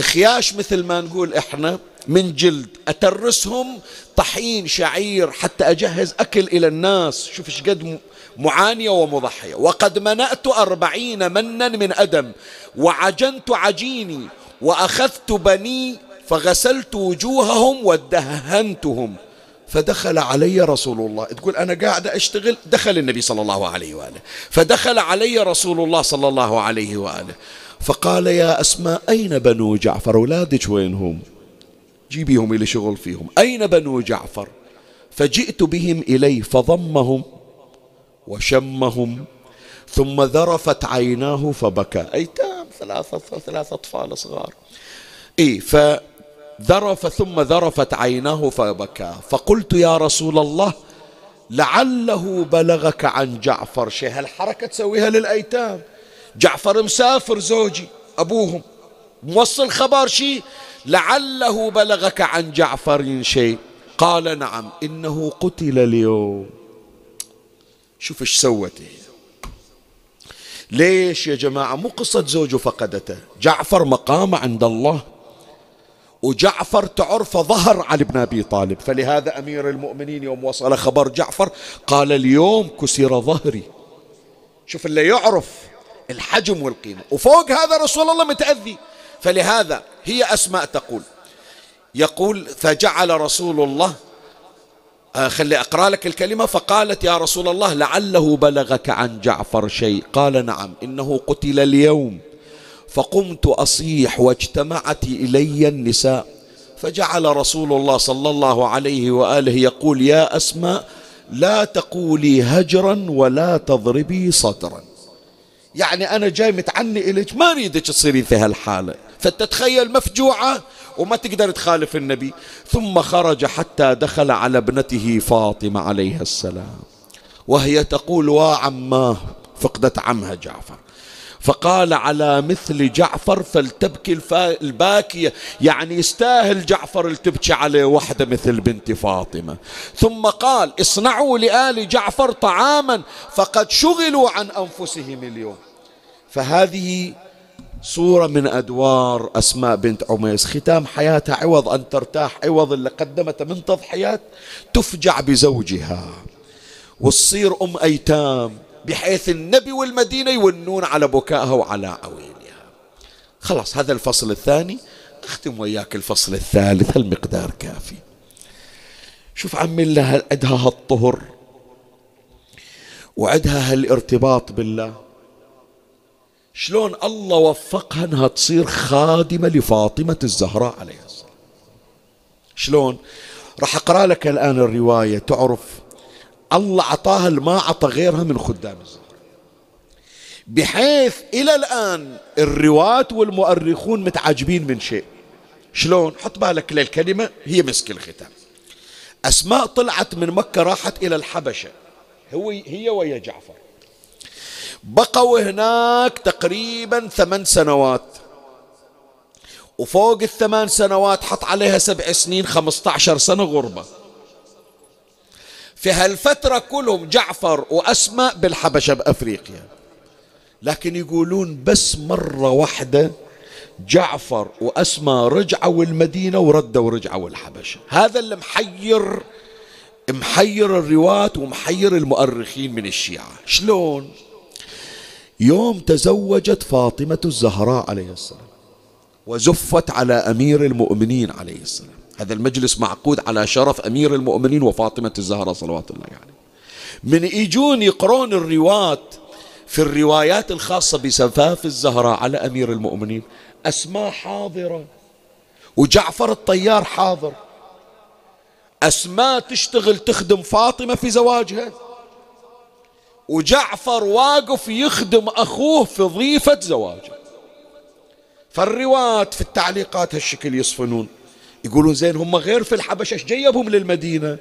خياش مثل ما نقول إحنا من جلد. أترسهم طحين شعير حتى أجهز أكل إلى الناس. شوف إيش قد معانية ومضحية. وقد منأت أربعين منا من أدم وعجنت عجيني وأخذت بني فغسلت وجوههم ودهنتهم فدخل علي رسول الله. تقول أنا قاعدة أشتغل؟ دخل النبي صلى الله عليه وآله. فدخل علي رسول الله صلى الله عليه وآله. فقال يا أسماء أين بنو جعفر؟ أولادك وينهم جيبيهم إلى شغل فيهم. أين بنو جعفر؟ فجئت بهم إليه فضمهم وشمهم ثم ذرفت عيناه فبكى. أيتام ثلاثة ثلاثة أطفال صغار. إيه فذرف ثم ذرفت عيناه فبكى. فقلت يا رسول الله لعله بلغك عن جعفر شيء. هالحركة تسويها للأيتام؟ جعفر مسافر زوجي أبوهم. موصل خبر شيء لعله بلغك عن جعفر شيء. قال نعم إنه قتل اليوم. شوف إيش سوت. ليش يا جماعة؟ مو قصة زوجه فقدته. جعفر مقامه عند الله وجعفر تعرف ظهر علي بن أبي طالب. فلهذا أمير المؤمنين يوم وصل خبر جعفر قال اليوم كسر ظهري. شوف اللي يعرف. الحجم والقيمة. وفوق هذا رسول الله متأذي. فلهذا هي أسماء تقول. يقول فجعل رسول الله آه، خلي أقرأ لك الكلمة. فقالت يا رسول الله لعله بلغك عن جعفر شيء. قال نعم إنه قتل اليوم. فقمت أصيح واجتمعت إلي النساء. فجعل رسول الله صلى الله عليه وآله يقول يا أسماء لا تقولي هجرا ولا تضربي صدرا. يعني أنا جاي متعني إليك ما أريدك تصيرين في هالحالة. فتتخيل مفجوعة وما تقدر تخالف النبي. ثم خرج حتى دخل على ابنته فاطمة عليها السلام. وهي تقول وعماه فقدت عمها جعفر. فقال على مثل جعفر فلتبكي الباكية. يعني يستاهل جعفر تبكي عليه وحدة مثل بنت فاطمة. ثم قال اصنعوا لآل جعفر طعاما فقد شغلوا عن أنفسهم اليوم. فهذه صورة من أدوار أسماء بنت عميس. ختام حياتها عوض أن ترتاح عوض اللي قدمته من تضحيات تفجع بزوجها. وتصير أم أيتام. بحيث النبي والمدينة يونون على بكائها وعلى عويلها خلاص هذا الفصل الثاني. أختم وياك الفصل الثالث هالمقدار كافي. شوف عمي لها عندها هالطهر وعندها هالارتباط بالله شلون الله وفقها إنها تصير خادمة لفاطمة الزهراء عليها السلام. شلون؟ راح أقرأ لك الآن الرواية تعرف الله عطاها ما عطى غيرها من خدام الزهراء بحيث إلى الآن الرواة والمؤرخون متعجبين من شيء. شلون؟ حط بالك للكلمة هي مسك الختام. أسماء طلعت من مكة راحت إلى الحبشة. هو هي ويا جعفر. بقوا هناك تقريبا ثمان سنوات. وفوق الثمان سنوات حط عليها سبع سنين خمسة عشر سنة غربة. في هالفترة كلهم جعفر وأسماء بالحبشة بأفريقيا. لكن يقولون بس مرة واحدة جعفر وأسماء رجعوا المدينة وردوا ورجعوا الحبشة. هذا اللي محير محير الرواة ومحير المؤرخين من الشيعة. شلون؟ يوم تزوجت فاطمة الزهراء عليه السلام وزفت على أمير المؤمنين عليه السلام. هذا المجلس معقود على شرف أمير المؤمنين وفاطمة الزهراء صلوات الله عليه. يعني. من يجون يقرون الرواة في الروايات الخاصة بسفاف الزهراء على أمير المؤمنين أسماء حاضرة. وجعفر الطيار حاضر. أسماء تشتغل تخدم فاطمة في زواجها. وجعفر واقف يخدم أخوه في ضيفة زواجه. فالرواة في التعليقات هالشكل يصفنون. يقولون زين هم غير في الحبشة إيش جيبهم للمدينة؟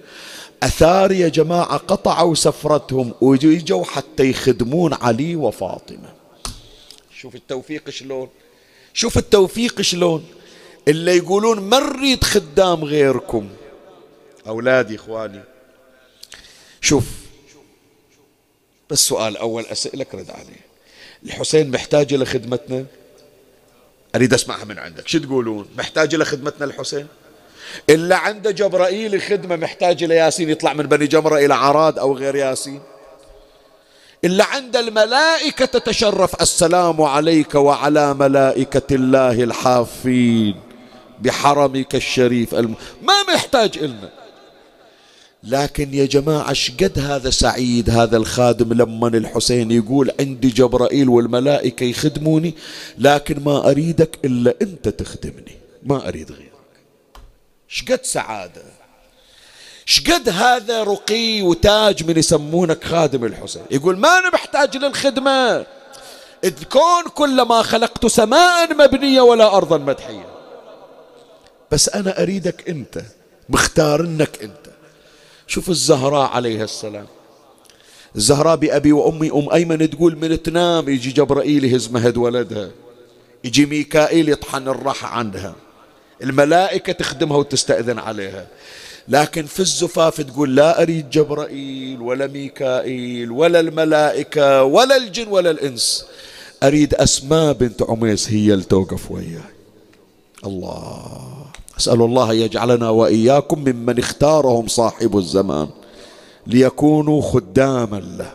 أثار يا جماعة قطعوا سفرتهم ويجوا حتى يخدمون علي وفاطمة. شوف التوفيق شلون. شوف التوفيق شلون. اللي يقولون ما نريد خدام غيركم. أولادي إخواني. شوف. بس سؤال أول أسألك رد عليه. الحسين محتاج إلى خدمتنا؟ أريد أسمعها من عندك. شو تقولون؟ محتاج إلى خدمتنا الحسين؟ إلا عنده جبرائيل خدمة محتاج إلى ياسين يطلع من بني جمرة إلى عراد أو غير ياسين؟ إلا عند الملائكة تتشرف السلام عليك وعلى ملائكة الله الحافين بحرمك الشريف الم... ما محتاج إلنا. لكن يا جماعة شقد هذا سعيد هذا الخادم لما الحسين يقول عندي جبرائيل والملائكة يخدموني لكن ما أريدك إلا أنت تخدمني ما أريد غيرك. شقد سعادة. شقد هذا رقي وتاج من يسمونك خادم الحسين. يقول ما أنا محتاج للخدمة. الكون كلما خلقت سماء مبنية ولا أرضا مدحية. بس أنا أريدك أنت مختار إنك أنت. شوف الزهراء عليها السلام. الزهراء بأبي وأمي أم أيمن تقول من تنام يجي جبرائيل يهز مهد ولدها. يجي ميكائيل يطحن الراحة عندها. الملائكة تخدمها وتستأذن عليها. لكن في الزفاف تقول لا أريد جبرائيل ولا ميكائيل ولا الملائكة ولا الجن ولا الإنس. أريد أسماء بنت عميس هي اللي توقف وياي. الله. أسأل الله يجعلنا وإياكم ممن اختارهم صاحب الزمان ليكونوا خداما له.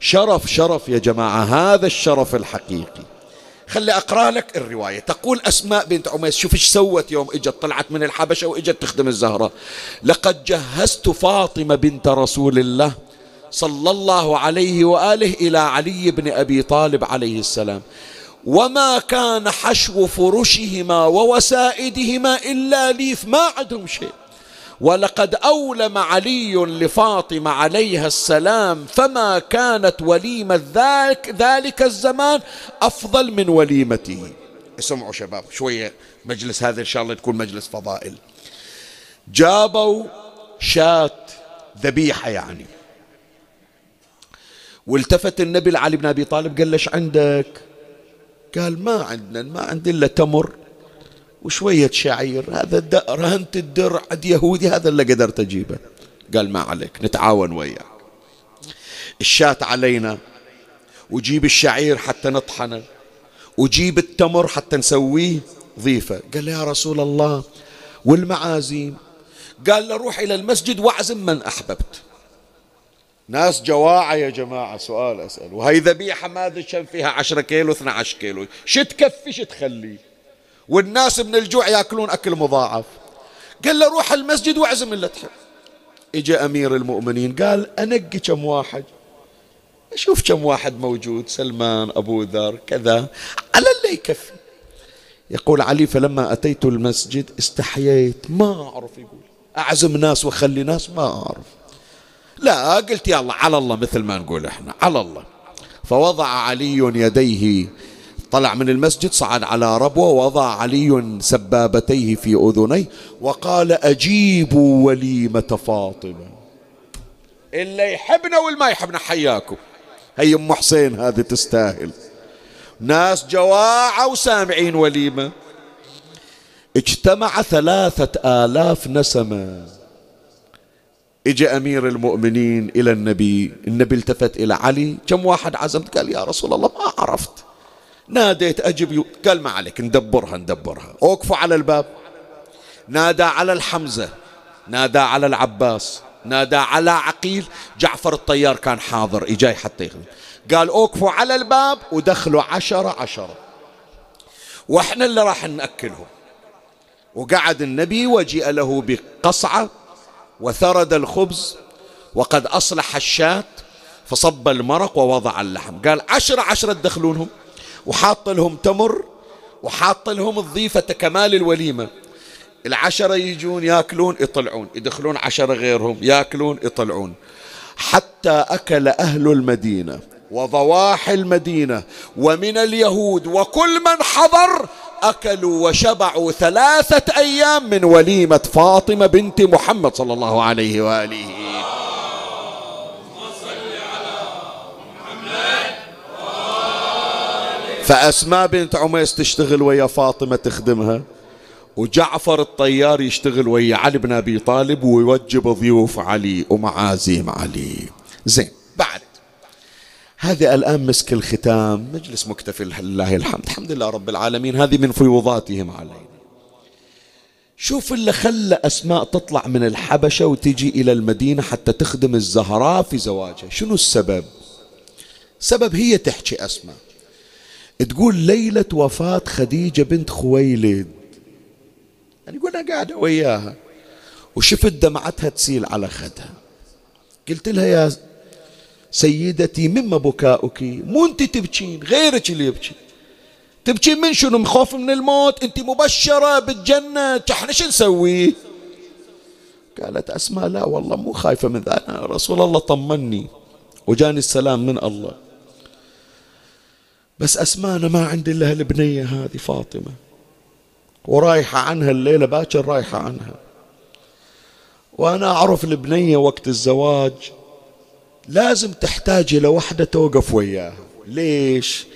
شرف شرف يا جماعة هذا الشرف الحقيقي. خلي أقرأ لك الرواية. تقول أسماء بنت عميس شوف إيش سوت يوم إجت طلعت من الحبشة وإجت تخدم الزهرة. لقد جهزت فاطمة بنت رسول الله صلى الله عليه وآله إلى علي بن أبي طالب عليه السلام. وما كان حشو فرشهما ووسائدهما إلا ليف ما عندهم شيء. ولقد أولم علي لفاطمة عليها السلام فما كانت وليمة ذلك, ذلك الزمان أفضل من وليمته. اسمعوا شباب شوية مجلس هذا إن شاء الله تكون مجلس فضائل. جابوا شاة ذبيحة يعني. والتفت النبي لعلي بن أبي طالب قال ليش عندك؟ قال ما عندنا ما عندي إلا تمر وشوية شعير. هذا رهنت الدرع عند يهودي هذا اللي قدرت أجيبه. قال ما عليك نتعاون وياك الشاة علينا وجيب الشعير حتى نطحنه وجيب التمر حتى نسويه ضيفة. قال يا رسول الله والمعازيم؟ قال له روح إلى المسجد واعزم من أحببت. ناس جواعة يا جماعة سؤال أسأل. وهي ذبيحة ما دشن فيها عشرة كيلو 12 كيلو. شو تكفي شو تخلي؟ والناس من الجوع يأكلون أكل مضاعف. قال له روح المسجد واعزم اللي تحب. اجى أمير المؤمنين قال أنقي كم واحد. أشوف كم واحد موجود سلمان أبو ذر كذا. على اللي يكفي. يقول علي فلما أتيت المسجد استحييت. ما أعرف يقول. أعزم ناس وأخلي ناس ما أعرف. لا قلت يلا على الله مثل ما نقول إحنا على الله. فوضع علي يديه طلع من المسجد صعد على ربوة ووضع علي سبابتيه في أذنيه وقال أجيبوا وليمة فاطمة. اللي يحبنا والما يحبنا حياكم. هي أم حسين هذه تستاهل. ناس جواعة وسامعين وليمة. اجتمع ثلاثة آلاف نسمة. اجى أمير المؤمنين إلى النبي النبي التفت إلى علي. كم واحد عزمت؟ قال يا رسول الله ما عرفت. ناديت أجب قال ما عليك ندبرها ندبرها. أوقفوا على الباب. نادى على الحمزة نادى على العباس نادى على عقيل. جعفر الطيار كان حاضر إجاي حتى يخدم قال أوقفوا على الباب ودخلوا عشرة عشرة. وإحنا اللي راح نأكلهم وقعد النبي وجيء له بقصعة. وثرد الخبز وقد أصلح الشاة فصب المرق ووضع اللحم. قال عشرة عشرة تدخلونهم وحاط لهم تمر وحاط لهم الضيفة كمال الوليمة. العشرة يجون ياكلون يطلعون يدخلون عشرة غيرهم ياكلون يطلعون. حتى أكل أهل المدينة وضواحي المدينة ومن اليهود وكل من حضر أكلوا وشبعوا ثلاثة أيام من وليمة فاطمة بنت محمد صلى الله عليه وآله. فأسماء بنت عميس تشتغل ويا فاطمة تخدمها وجعفر الطيار يشتغل ويا علي بن أبي طالب ويوجب ضيوف علي ومعازيم علي. زين. هذه الآن مسك الختام. مجلس مكتفي لله الحمد. الحمد لله رب العالمين. هذه من فيوضاتهم علينا. شوف اللي خلى أسماء تطلع من الحبشة وتجي إلى المدينة حتى تخدم الزهراء في زواجها. شنو السبب؟ سبب هي تحكي أسماء. تقول ليلة وفاة خديجة بنت خويلد. يعني يقول أنا قاعدة وياها. وشفت دمعتها تسيل على خدها. قلت لها يا سيدتي مما بكاؤك؟ مو انت تبكين غيرك اللي يبكي. تبكين من شنو؟ من خوف من الموت؟ انت مبشرة بالجنة. إحنا شو نسوي؟ قالت أسماء لا والله مو خايفة من أنا رسول الله طمني وجاني السلام من الله. بس أسماء أنا ما عندي إلا البنية هذه فاطمة. ورايحة عنها الليلة باكر رايحة عنها. وأنا أعرف البنية وقت الزواج. لازم تحتاج إلى وحدة توقف وياها ليش؟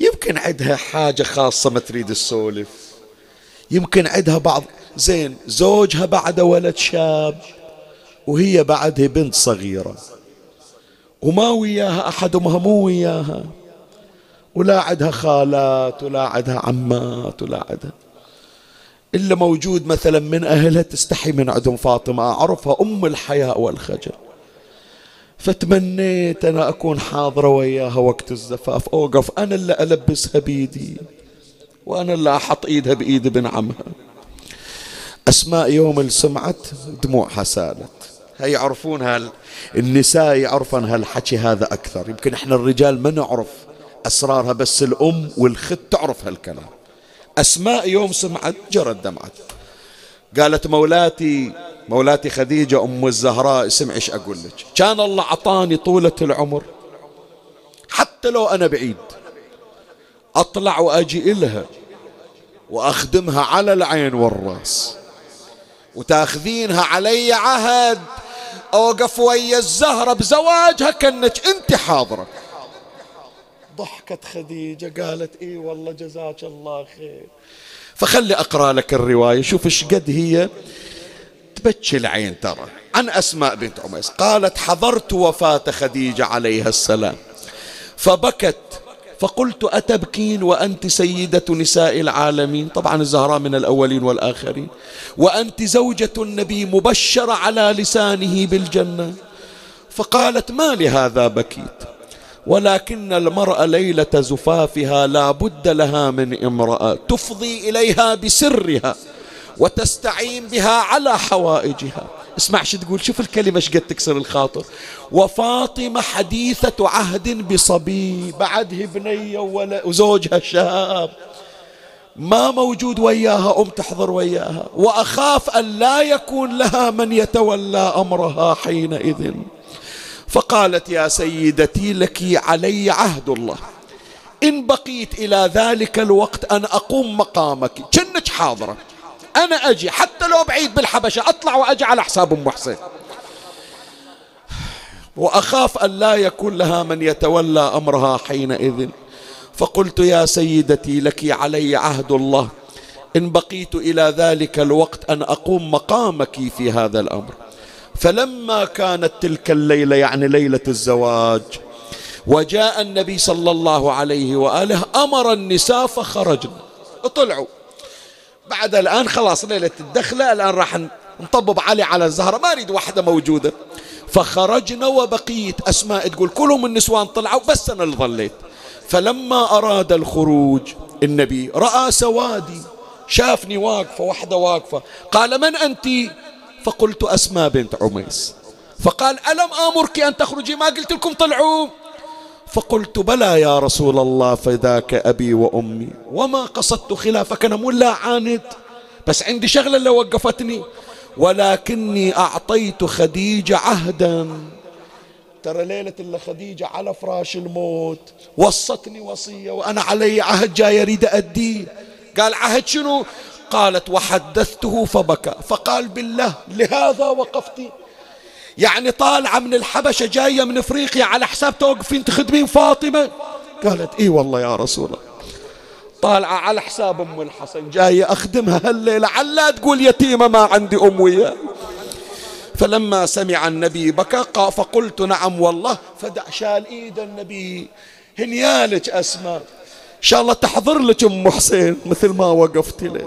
يمكن عندها حاجة خاصة ما تريد تسولف. يمكن عندها بعض زين زوجها بعد ولد شاب وهي بعدها بنت صغيرة. وما وياها أحد وما مو وياها. ولا عندها خالات ولا عندها عمات ولا عندها. إلا موجود مثلا من أهلها تستحي من عندهم فاطمة. أعرفها أم الحياء والخجل. فتمنيت أنا أكون حاضرة وياها وقت الزفاف. أوقف أنا اللي ألبسها بيدي وأنا اللي أحط إيدها بإيد ابن عمها. أسماء يوم سمعت دموعها سالت. هي يعرفون النساء يعرفن هالحكي هذا أكثر؟ يمكن إحنا الرجال ما نعرف أسرارها بس الأم والخت تعرف هالكلام. أسماء يوم سمعت جرت دمعت قالت مولاتي مولاتي خديجة أم الزهراء اسمعي إيش أقول لك؟ كان الله عطاني طولة العمر. حتى لو أنا بعيد أطلع وأجي إلها وأخدمها على العين والرأس. وتاخذينها علي عهد أوقف ويا الزهرة بزواجها كأنك أنت حاضرة. ضحكت خديجة قالت إي والله جزاك الله خير. فخلي أقرأ لك الرواية شوف إيش قد هي. تبكي العين ترى. عن أسماء بنت عميس. قالت حضرت وفاة خديجة عليها السلام. فبكت. فقلت أتبكين وأنت سيدة نساء العالمين؟ طبعا الزهراء من الأولين والآخرين. وأنت زوجة النبي مبشرة على لسانه بالجنة. فقالت ما لهذا بكيت؟ ولكن المرأة ليلة زفافها لا بد لها من امرأة تفضي إليها بسرها. وتستعين بها على حوائجها. اسمع شو تقول شوف الكلمة إيش قد تكسر الخاطر. وفاطمة حديثة عهد بصبي بعدها بنية وزوجها شاب. ما موجود وياها أم تحضر وياها. وأخاف أن لا يكون لها من يتولى أمرها حينئذ. فقالت يا سيدتي لك علي عهد الله. إن بقيت إلى ذلك الوقت أن أقوم مقامك. كنك حاضرة. أنا أجي حتى لو بعيد بالحبشة أطلع وأجي على حساب أم حسين. وأخاف أن لا يكون لها من يتولى أمرها حينئذ. فقلت يا سيدتي لك علي عهد الله. إن بقيت إلى ذلك الوقت أن أقوم مقامك في هذا الأمر. فلما كانت تلك الليلة يعني ليلة الزواج وجاء النبي صلى الله عليه وآله أمر النساء فخرجن. طلعوا بعد الآن خلاص ليلة الدخلة الآن راح نطبب علي على الزهرة. ما أريد واحدة موجودة. فخرجنا وبقيت أسماء تقول كلهم النسوان طلعوا بس أنا اللي ظليت. فلما أراد الخروج النبي رأى سوادي شافني واقفة واحدة واقفة. قال من أنت؟ فقلت أسماء بنت عميس. فقال ألم آمرك أن تخرجي؟ ما قلت لكم طلعوا. فقلت بلى يا رسول الله فذاك أبي وأمي. وما قصدت خلافك أنا مو لا عاند. بس عندي شغلة اللي وقفتني. ولكني أعطيت خديجة عهدا. ترى ليلة إلا خديجة على فراش الموت. وصتني وصية وأنا علي عهد جاي أريد أديه قال عهد شنو؟ قالت وحدثته فبكى. فقال بالله لهذا وقفتي. يعني طالعة من الحبشة جاية من إفريقيا على حساب توقفين تخدمين فاطمة؟ قالت إي والله يا رسول الله. طالعة على حساب أم الحسن جاية أخدمها هالليلة. علا تقول يتيمة ما عندي أم وياه. فلما سمع النبي بكى فقلت نعم والله. فدع شال إيد النبي. هنيالك أسماء. إن شاء الله تحضر لك أم حسين مثل ما وقفت لي.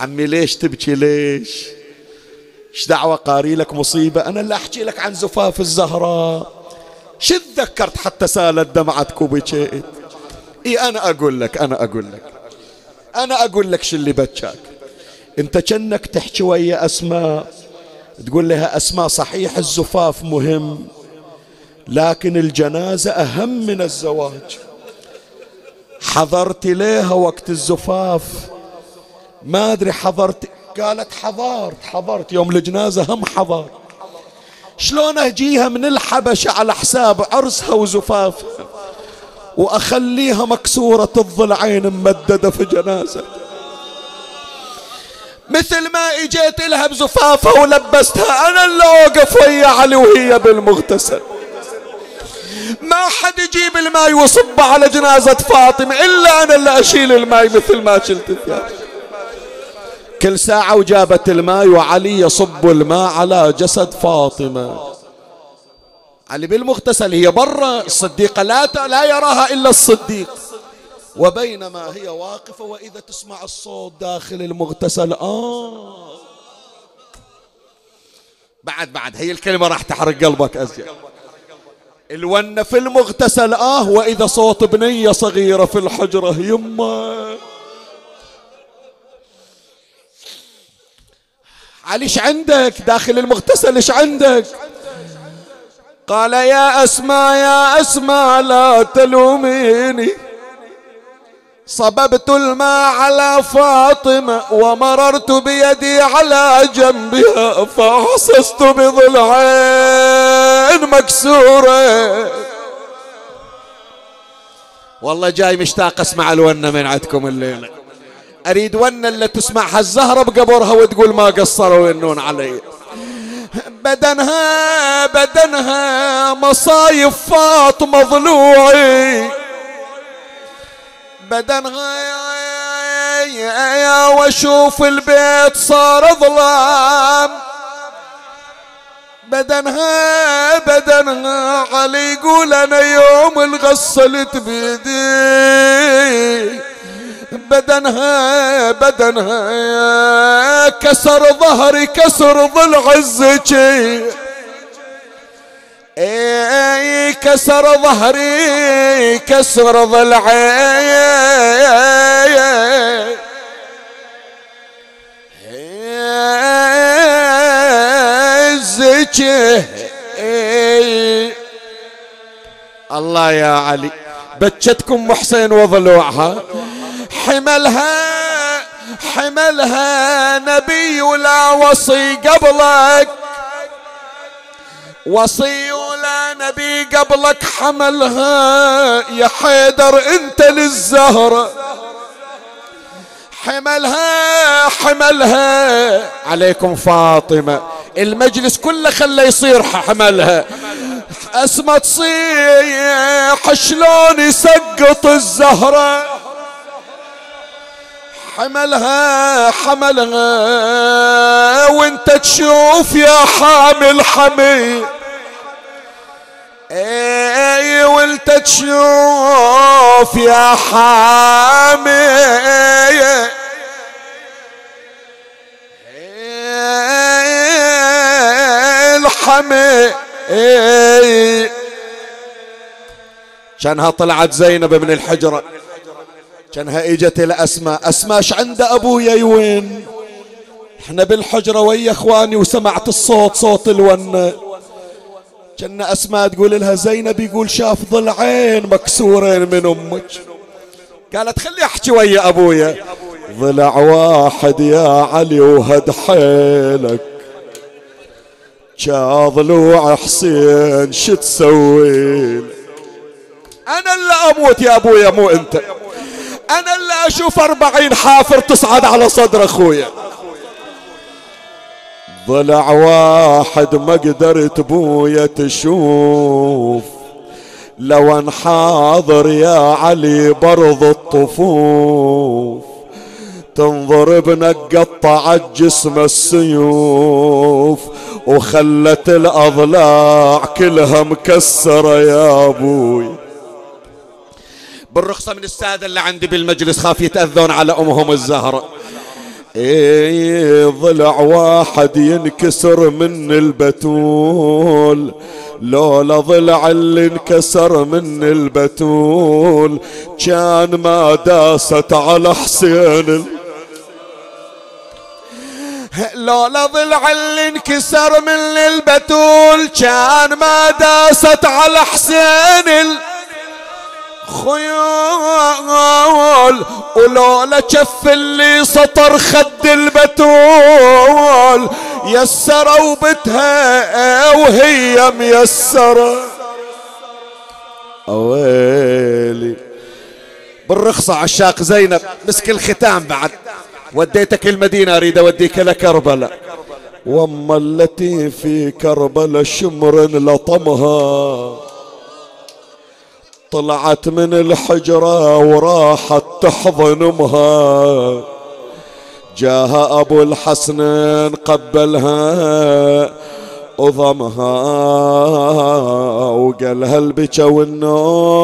عمي ليش تبكي ليش؟ إيش دعوة قاري لك مصيبة؟ أنا اللي أحكي لك عن زفاف الزهراء. شو تذكرت حتى سالت دمعتك وبكيت إي أنا أقول لك أنا أقول لك. أنا أقول لك شو اللي بكاك أنت كأنك تحكي ويا أسماء. تقول لها أسماء صحيح الزفاف مهم. لكن الجنازة أهم من الزواج. حضرت ليها وقت الزفاف. ما أدري حضرت قالت حضرت حضرت يوم الجنازة هم حضر شلون أجيها من الحبشة على حساب عرسها وزفافها؟ وأخليها مكسورة الضلعين ممددة في جنازة. مثل ما إجيت لها بزفافها ولبستها أنا اللي أوقف ويا علي وهي بالمغتسل. ما حد يجيب الماي ويصب على جنازة فاطمة إلا أنا اللي أشيل الماي مثل ما شلت الثياب. كل ساعة وجابت الماء وعلي يصب الماء على جسد فاطمة. علي بالمغتسل هي برا الصديقة لا لا يراها إلا الصديق. وبينما هي واقفة وإذا تسمع الصوت داخل المغتسل آه. بعد بعد هي الكلمة راح تحرق قلبك أزيد الونة في المغتسل آه وإذا صوت بنية صغيرة في الحجرة يمه علي إيش عندك؟ داخل المغتسل إيش عندك؟ قال يا اسماء يا اسماء لا تلوميني. صببت الماء على فاطمة ومررت بيدي على جنبها فأحسست بضلعين مكسورة. والله جاي مشتاق أسمع الونة من عندكم الليلة. أريد ون اللي تسمعها الزهرة بقبرها وتقول ما قصروا ينون علي. بدنها بدنها مصايب فاطمة ضلوعي. بدنها يا وأشوف البيت صار ظلام. بدنها بدنها علي يقول أنا يوم الغسلت بيدي بدنها بدنها. كسر ظهري كسر ضلع الزكي إي كسر ظهري كسر ضلعي الزكي الله يا علي بجتكم محسن وضلوعها. حملها حملها نبي ولا وصي قبلك. وصي ولا نبي قبلك حملها يا حيدر انت للزهرة حملها حملها. عليكم فاطمة المجلس كله خلى يصير حملها. اسمى تصيح شلون يسقط الزهره حملها حملها. وانت تشوف يا حامل حمي اي وانت تشوف يا حامل. الحمي كانها طلعت زينب من الحجرة. كانها اجت الأسماء. اسماء إيش عند ابويا يوين إحنا بالحجرة ويا إخواني وسمعت الصوت صوت الونة كان أسماء تقول لها زينب يقول شاف ضلعين مكسورين من أمك. قالت خلي أحكي ويا أبويا. ضلع واحد يا علي وهد حيلك. ضلوع حسين شو تسوي؟ أنا اللي أموت يا أبويا مو أنت. أنا اللي أشوف أربعين حافر تصعد على صدر أخويا. ضلع واحد ما قدرت بويا تشوف. لو ان حاضر يا علي برض الطفوف. تنظر ابنك قطعت جسم السيوف. وخلت الأضلاع كلها مكسرة يا أبوي. بالرخصة من السادة اللي عندي بالمجلس خاف يتأذون على أمهم الزهرة إيه ضلع واحد ينكسر من البتول. لولا ضلع اللي انكسر من البتول. كان ما داست على حسين لولا ضلع اللي انكسر من البتول. كان ما داست على حسين خيول ولولا شف اللي سطر خد البتول. يسروا بتها وهي ميسرة. أويلي. بالرخصة عشاق زينب مسك الختام بعد. وديتك المدينة أريد أوديك لكربلاء وأما التي في كربلاء شمر لطمها. طلعت من الحجرة وراحت تحضن أمها. جاها أبو الحسنين قبلها وضمها وقالها البكا والنوح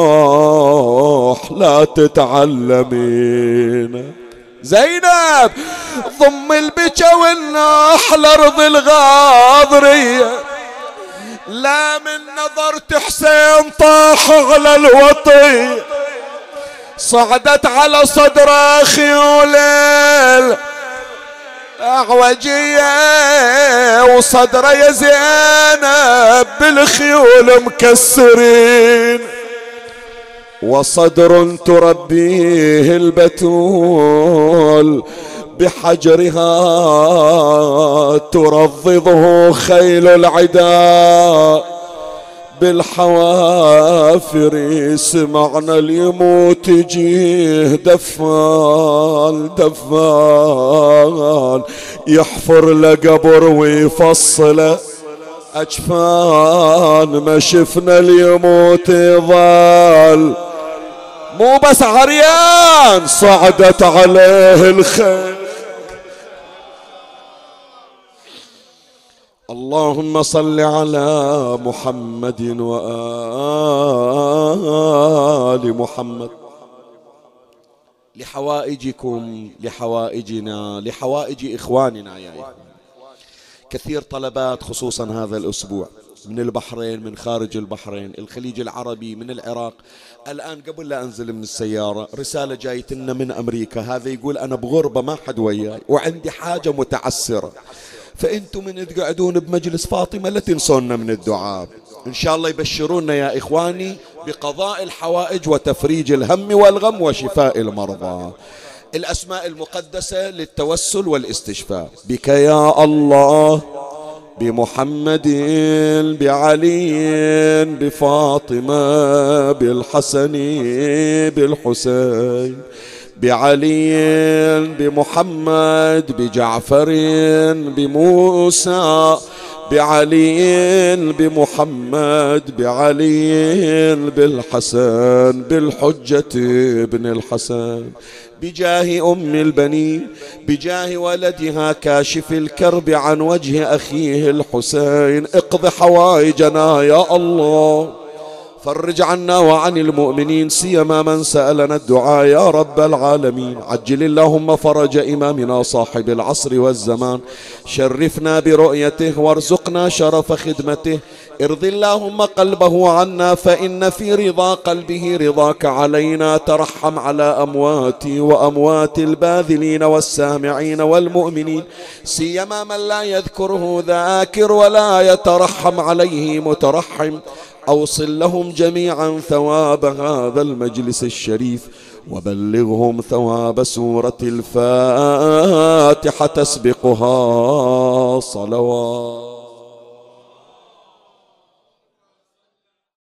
لا تتعلمين. زينب ضم البكا والنوح لأرض الغاضرية. لا من نظرت حسين طاح على الوطي. صعدت على صدره خيول أعوجية وصدره يا زينب بالخيول مكسرين. وصدر تربيه البتول. بحجرها ترضضه خيل العداء بالحوافر سمعنا اليموت يجيه دفال دفال. يحفر له قبر ويفصله أجفان ما شفنا اليموت يظل مو بس عريان صعدت عليه الخيل. اللهم صل على محمد وآل محمد. لحوائجكم لحوائجنا لحوائج إخواننا يا إخوان. كثير طلبات خصوصا هذا الأسبوع. من البحرين من خارج البحرين الخليج العربي من العراق. الآن قبل لا أنزل من السيارة رسالة جايتنا من أمريكا. هذا يقول أنا بغربة ما حد وياي وعندي حاجة متعسرة. فأنتم من تقعدون بمجلس فاطمة لا تنسونا من الدعاء. إن شاء الله يبشرونا يا إخواني بقضاء الحوائج وتفريج الهم والغم وشفاء المرضى. الأسماء المقدسة للتوسل والاستشفاء. بك يا الله بمحمد بعلي بفاطمة بالحسن بالحسين. بعلي بمحمد بجعفر بموسى بعلي بمحمد بعلي بالحسن بالحجة ابن الحسن بجاه أم البنين بجاه ولدها كاشف الكرب عن وجه أخيه الحسين. اقض حوائجنا يا الله. فرج عنا وعن المؤمنين سيما من سألنا الدعاء يا رب العالمين. عجل اللهم فرج إمامنا صاحب العصر والزمان. شرفنا برؤيته وارزقنا شرف خدمته. ارض اللهم قلبه عنا فإن في رضا قلبه رضاك علينا. ترحم على أمواتي وأموات الباذلين والسامعين والمؤمنين. سيما من لا يذكره ذاكر ولا يترحم عليه مترحم. أوصل لهم جميعا ثواب هذا المجلس الشريف وبلغهم ثواب سورة الفاتحة تسبقها صلوات.